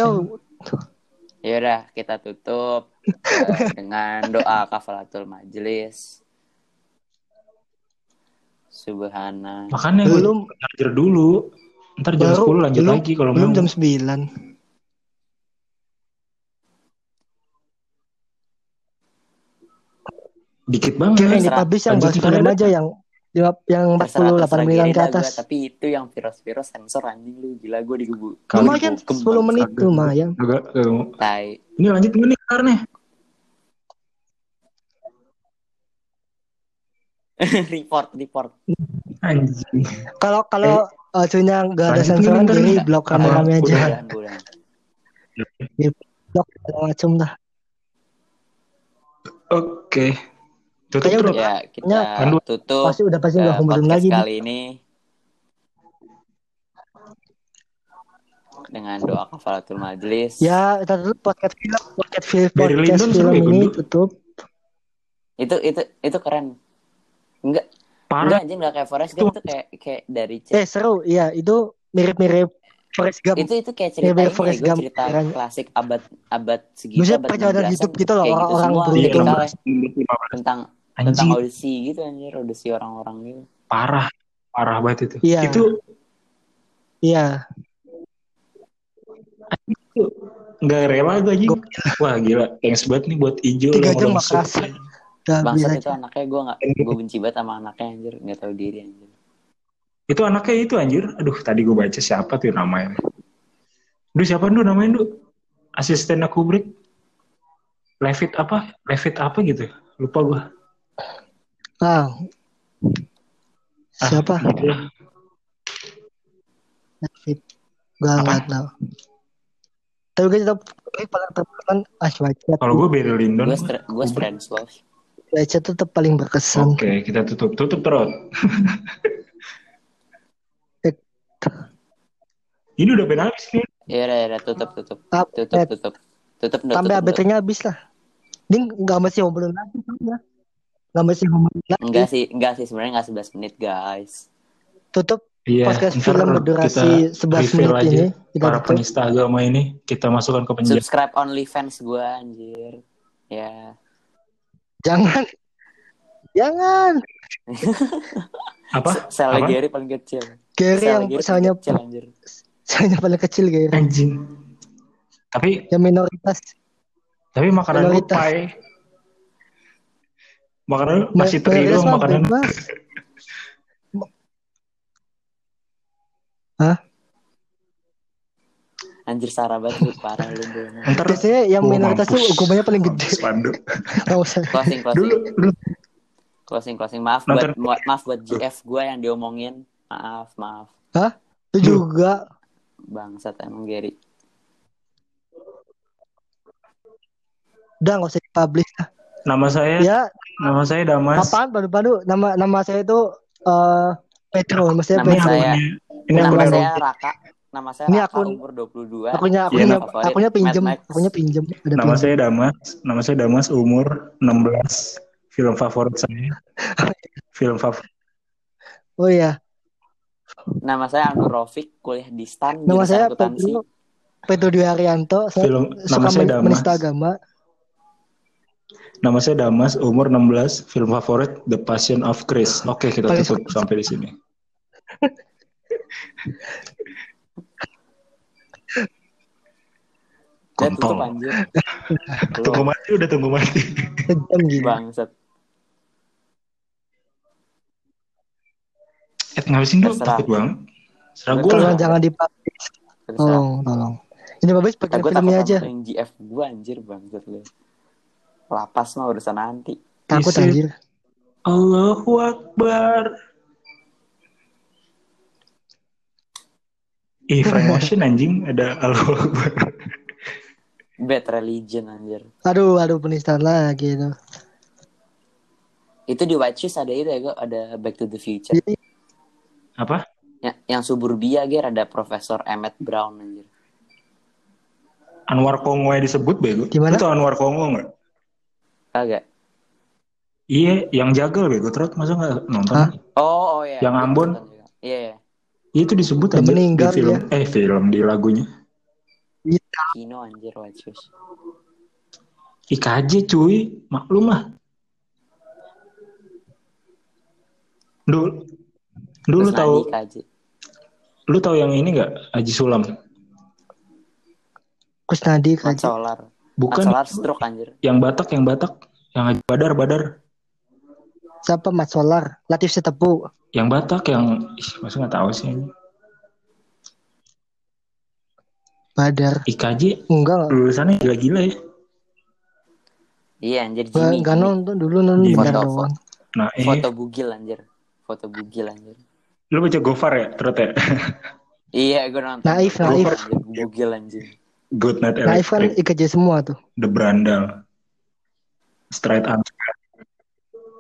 Ya udah, kita tutup eh, [LAUGHS] dengan doa kafaratul majelis. Subhana. Makanya gue Belum charger dulu. Ntar jam Baru- 10 lanjut belum- lagi kalau belum mau. jam 9. Dikit banget. Kira yang dipublish yang bahas film ada. aja yang yang Terserah, 48 terserah menit ke atas. gua, tapi itu yang virus-virus sensor anjing lu gila gue digubu. Lumayan 10 menit lumayan. Agak, mau. Tai. Ini lanjut nggak nih ntar nih? [LAUGHS] report, report. Anjing. Kalau kalau hasilnya nggak ada lanjut sensoran ntar jadi blok rame-rame aja. Udahan. Blok macem dah. Oke. Tutup Kayaknya udah- Ya, kita Pandu. tutup Pasti udah pasti eh, nggak kemudian podcast lagi. nih. kali ini dengan doa kafaratul majelis. Ya, kita tutup podcast film, podcast film, podcast film ya, ini tutup. Itu itu itu keren. Enggak, enggak Parah. anjing enggak kayak Forrest Gump tuh kayak kayak dari C- Eh seru, iya itu mirip-mirip Forrest Gump. itu itu kayak Mirip cerita Forrest gue Gump, cerita keren. klasik abad abad segitu Maksudnya abad perjalanan 16-an, hidup gitu loh, kayak orang-orang. Iya, tipikalnya. 16. tentang tentang Anjing. audisi gitu anjir audisi orang-orang gitu Parah. Parah banget itu. Iya. Itu Iya, nggak rela gue anjing. Wah gila. Thanks banget nih buat Ijo. Tiga jam bisa bangsat aja. itu anaknya gue nggak gue benci banget sama anaknya anjir nggak tahu diri anjir Itu anaknya itu anjir. Aduh tadi gue baca siapa tuh namanya. Duh siapa duh namanya duh? Asisten Kubrick. Levit apa? Levit apa gitu. Lupa gue. Ah. Siapa? Itulah. David. Gua Apa? nggak tahu. Tapi gue tetap gue paling terkesan Ash Whiteside. Kalau gue Barry Lyndon. Gue stra- gue. Whiteside tetap paling berkesan. Oke, kita tutup. Tutup terus. [LAUGHS] Ini udah benar habis nih. Iya, iya, iya, tutup, tutup, Up, tutup, eh, tutup, tutup, tutup, Sampai tutup, tutup. ABT-nya habis lah. Ini nggak mesti ngobrolin lagi soalnya. Nggak mesti ngobrolin lagi. Enggak sih, enggak sih sebenarnya enggak 11 menit, guys. Tutup Iya, podcast film berdurasi kita 11 reveal menit aja ini. Kita para tutup. penista agama ini kita masukkan ke penjara. Subscribe OnlyFans gue, anjir. Ya. Jangan. Jangan. [LAUGHS] Apa? Sel Apa? Gary paling kecil. Gary yang misalnya paling kecil, anjir. misalnya paling kecil Gary. Anjing. Tapi Yang minoritas. tapi makanan lu Minoritas. pai. Makanan masih teri minoritas doang mah makanan. bebas. [LAUGHS] Hah? Anjir Sarah banget lu, parah lu. Ntar [LAUGHS] Biasanya yang Oh, minoritas tuh hukumannya paling gede. [LAUGHS] Usah. Closing, closing. Dulu lu Closing, closing. Maaf Nonton- buat maaf buat GF gue yang diomongin. Maaf, maaf. Itu juga. Bangsat emang Gary. Udah gak usah dipublish lah. nama saya Ya, nama saya Damas. apaan padu-padu? Nama nama saya itu eh Petro, Nama Ini Petro. saya- akunnya ini Nama akunnya saya. Raka. Nama saya Ini Raka akun- umur 22. Akunya akunya nama favorit. akunya pinjem, akunya pinjem. Ada Nama pinjem. saya Damas. Nama saya Damas umur 16. Film favorit saya. [LAUGHS] Film favorit. Oh iya, Nama saya Anur Rofik, kuliah di STAN, nama saya. Petro. Petro Dwi Haryanto. Saya Film suka nama saya men- menista agama. Nama saya Damas, umur 16, film favorit The Passion of Christ. Oke, kita Paling tutup sampai di sini. Tutup Kontol. anjir. Tunggu mati, udah tunggu mati. Bangsat. Eh, ngabisin dulu, Terserah. takut banget. Serah gue Tolong lah. jangan dipublish. Tolong, tolong. Ini bagian gue takut filmnya aja. yang GF gue anjir bangsat lu. Lapas mah urusan nanti. Takut Isi- anjir. Allahu Akbar. Ih, [LAUGHS] Frank Ocean anjing ada Allahu Akbar. Bad religion anjir. Aduh, aduh penistaan lagi itu. Itu di Shoes ada itu ya gue ada Back to the Future. Jadi, Apa? Ya, yang suburbia ger ada Profesor Emmett Brown anjir. Anwar Kongo yang disebut bego. Gimana? Tau Anwar Kongo nggak? Kagak. Iya, yang jagal bego. Terus masa nggak nonton? Hah? Oh, oh iya. Yang Gua Ambon? juga. Iya, iya. Itu disebut aja meninggal di film. Eh, film di lagunya. Kino anjir Shoes. IKJ cuy, maklum lah. Dulu, dulu Terus tahu, lu tahu yang ini nggak? Haji Sulam. Kusnadi kaji. Solar. Bukan Solar stroke anjir. yang Batak, yang Batak, yang Haji Badar, Badar. Siapa Mat Solar? Latif Setepu. Yang Batak, yang ih, masa nggak tahu sih. ini. Badar. IKJ Enggak, enggak. lulusannya gila-gila ya. Iya anjir Gua Jimmy. enggak Jimmy. nonton dulu nonton doang. Nah, eh, Foto bugil anjir. Foto bugil anjir. Lu baca Gofar ya, terus ya? [LAUGHS] Iya gue nonton. Naif, Foto naif. Bugil anjir. Good Night Naif kan Electric, IKJ semua tuh. The Brandal, Straight Arm.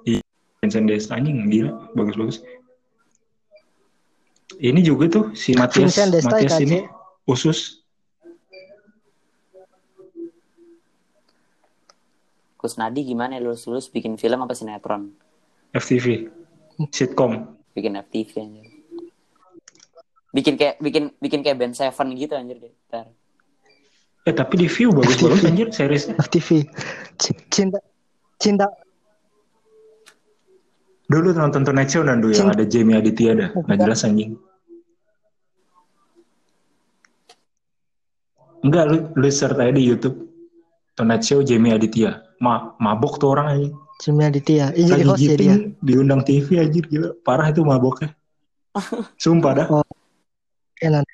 Iya, Vincent Desta anjing gila, bagus-bagus. Ini juga tuh si Matias, Vincent Desta Matias ini usus Kusnadi gimana ya lulus-lulus bikin film apa sinetron? FTV, sitcom. Bikin FTV anjir. Bikin kayak bikin bikin kayak band Seven gitu anjir deh. Ntar. Eh tapi di view bagus-bagus anjir seriesnya. FTV. Cinta cinta Dulu nonton Tonight Show Nandu yang ada Jamie Aditya dah, nggak jelas anjing. Enggak, lu, lu search aja di YouTube. Tonight Show Jamie Aditya. Ma mabok tuh orang anjing. Cimia Aditya. Ini jadi Lagi host ya dia. diundang TV anjir gila. Parah itu maboknya. [LAUGHS] Sumpah dah. Oh. Enak.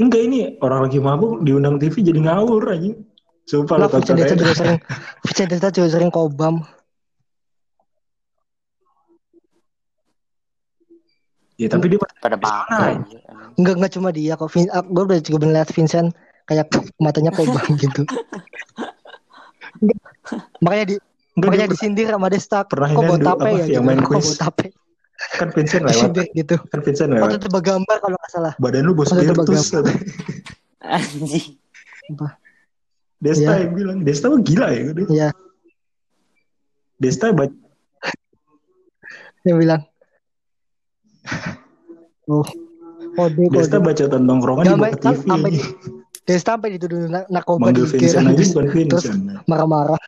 Enggak ini orang lagi mabuk diundang TV jadi ngawur anjing. Sumpah Lah lu tonton aja. [LAUGHS] juga sering Vincent Desta juga sering kobam. Ya tapi dia pada pakai. anjir. Enggak enggak cuma dia kok. Vin, gue udah juga melihat Vincent kayak matanya kobang [LAUGHS] gitu. Makanya di Enggak, makanya dia disindir sama Desta. pernah Kok ini bawa dulu, tape apa, ya? yang gitu. main Kok quiz. bawa tape? kan Vincent lewat. Disindir gitu. Kan Vincent Waktu lewat. tebak gambar kalau nggak salah. Badan lu bos Waktu Virtus. Anjing. Apa? Desta Iya. yang bilang. Desta mah gila ya. udah. Iya, Desta baca dia bilang. [LAUGHS] Oh, kode Desta kode. baca tentang nongkrongan di TV. sampai Desta sampai dituduh na- narkoba Manggil di Vincent aja [LAUGHS] terus bukan terus Vincent. marah-marah.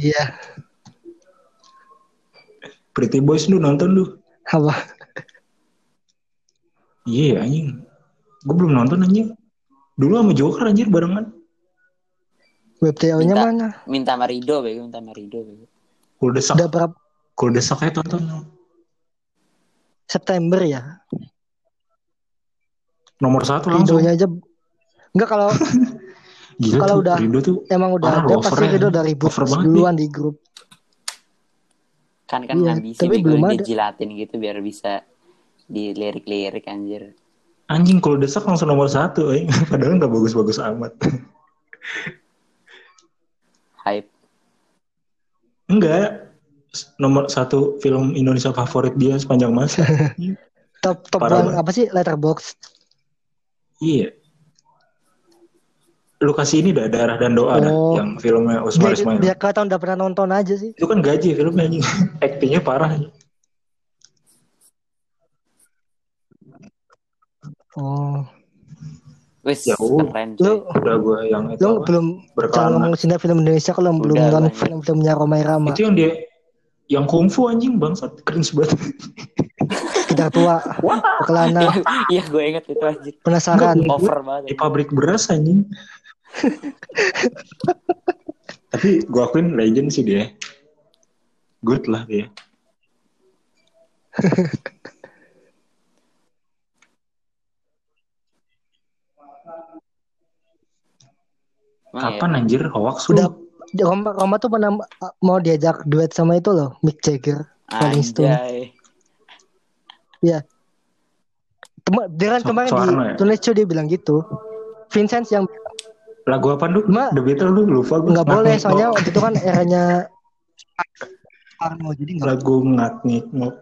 Iya, Pretty Boys lu nonton lu. apa? Iya anjing. Gue belum nonton anjing. Dulu sama Joker anjir barengan. Web TO-nya Minta. mana? Minta Marido, bego, minta Marido, bego. Kalau desak, Udah berapa kalau desak aja tonton. September ya? Nomor satu langsung. Videonya aja Enggak kalau [LAUGHS] Gila kalau tuh, udah Rido tuh emang udah ada pasti. Rido dari ribut duluan di grup. Kan kan Iya, ngambisi tapi belum ada. dijilatin gitu biar bisa dilirik-lirik anjir. anjing kalau desak langsung nomor satu. Eh. [LAUGHS] Padahal nggak bagus-bagus amat. [LAUGHS] Hype. Enggak. Nomor satu film Indonesia favorit dia sepanjang masa. Top top Parah one apa sih letterbox? Iya. Lu kasih ini dah darah dan doa dah, Oh. yang filmnya Usmar Ismail. biar kelihatan udah pernah nonton aja sih. Itu kan gaji filmnya anjing. [LAUGHS] Aktingnya parah. Oh, Wis Jauh. keren lu. Udah gue yang itu lu apa, belum jangan ngomong cinta film Indonesia kalau belum Udah, nonton banyak. film-filmnya Romai Rama. Itu yang dia yang kungfu anjing bangsat cringe banget. [LAUGHS] Kita tua, kelana, Iya gue inget itu anjir. penasaran. Over di banget. pabrik beras anjing. Tapi gue akuin legend sih dia. Good lah dia. Emang ya? Kapan anjir hoax Udah? Roma, Roma tuh pernah mau diajak duet sama itu loh, Mick Jagger, Rolling Stone. Tema, dia kan So- kemarin ya? di Show dia bilang gitu. Vincent yang Lagu apa lu? Ma- The Beatles lu lupa gue. nggak boleh soalnya waktu itu kan eranya Soeharno jadi nggak lagu ngat ngok.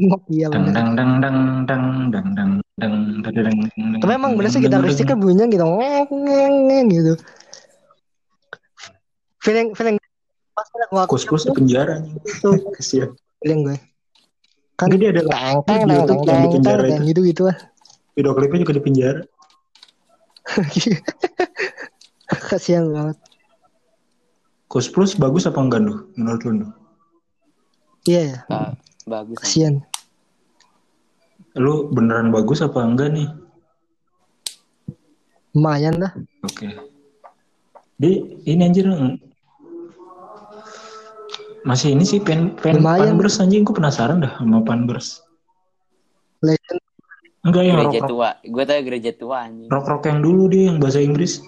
ngok iya Dang dang dang dang dang dang dang dang dang. Tapi emang bener sih listrik dang. kan bunyinya gitu ngeng ngeng gitu. Feeling feeling pas pada gua Kus plus di penjara anjing. itu [LAUGHS] Kasihan. feeling gue. Kan Ini dia ada video teng tuh teng yang di teng penjara itu. gitu gitu lah. Video klipnya juga di penjara. [LAUGHS] Kasihan banget. Kus plus bagus apa enggak lu menurut lu? Iya ya, Ba- bagus. kasihan. Lu beneran bagus apa enggak nih? Lumayan lah. Oke. Di ini anjir masih ini sih pen pen Lumayan. Panbers anjing gue penasaran dah sama Panbers. Legend Enggak yang rock Gereja rock, tua. Gue tau gereja tua anjing. rock rock yang dulu dia yang bahasa Inggris.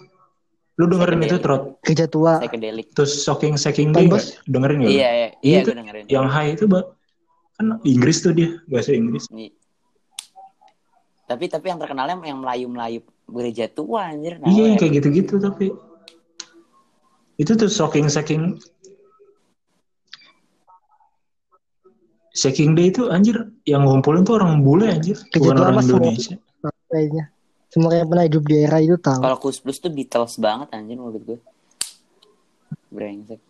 Lu dengerin itu trot kerja tua. Psychedelic. terus shocking shocking nggak? dengerin lu? Iya, iya, Iya, iya itu gue dengerin. Yang high itu Mbak, kan Inggris tuh dia bahasa Inggris. Nih. Tapi tapi yang terkenalnya yang Melayu-Melayu gereja tua anjir. Nah, iya yang ya. kayak gitu-gitu tapi itu tuh shocking shocking Shaking Day itu anjir yang ngumpulin tuh orang bule anjir, bukan orang. Indonesia. kayaknya. Semua yang pernah hidup di era itu tahu. Kalau Kus Plus tuh Beatles banget anjir menurut gue. Brengsek.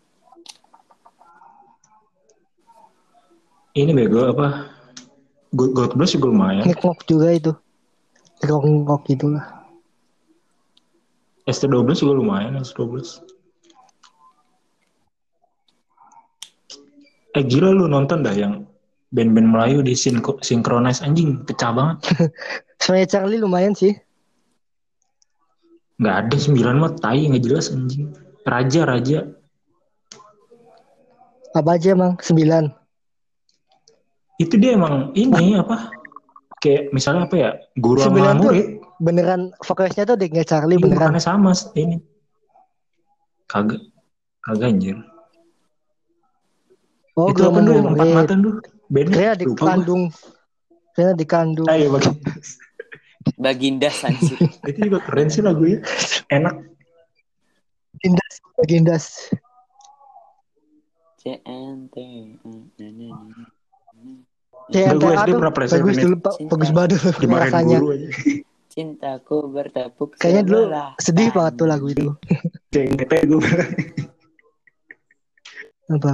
Ini bego apa? God, God Bless juga lumayan. Ngekok juga itu. Ngekok gitu lah. ST12 juga lumayan ST12. Eh gila lu nonton dah yang band-band Melayu di synchronize anjing pecah banget. [LAUGHS] Soalnya Charlie lumayan sih. Nggak ada sembilan mah tai nggak jelas anjing. Raja raja. Apa aja emang? Sembilan. Itu dia emang ini apa? Kayak misalnya apa ya? Guru sama Sembilan tuh murid. beneran vokalisnya tuh nggak Charlie Iya, beneran. sama ini. Kagak. Kagak anjir. Oh, itu apa dulu yang empat mata dulu? Kayaknya lupa gua. dikandung. Kayaknya dikandung. Ayo bagi. Baginda anjir. [LAUGHS] itu juga keren sih lagunya. Enak. Gindas, Gindas. CNT. CNTA Gue SD pernah bagus dulu, Pak. Cinta. Bagus banget dulu rasanya. Cintaku bertepuk Kayaknya dulu sedih banget tuh lagu itu. CNT gue. Apa?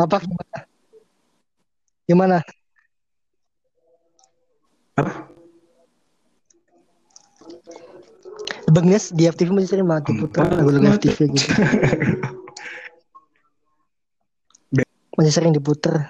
Apa gimana? Gimana? Apa? Bagnes di FTV masih sering banget diputar lagu-lagu FTV gitu. [LAUGHS] Masih sering diputer.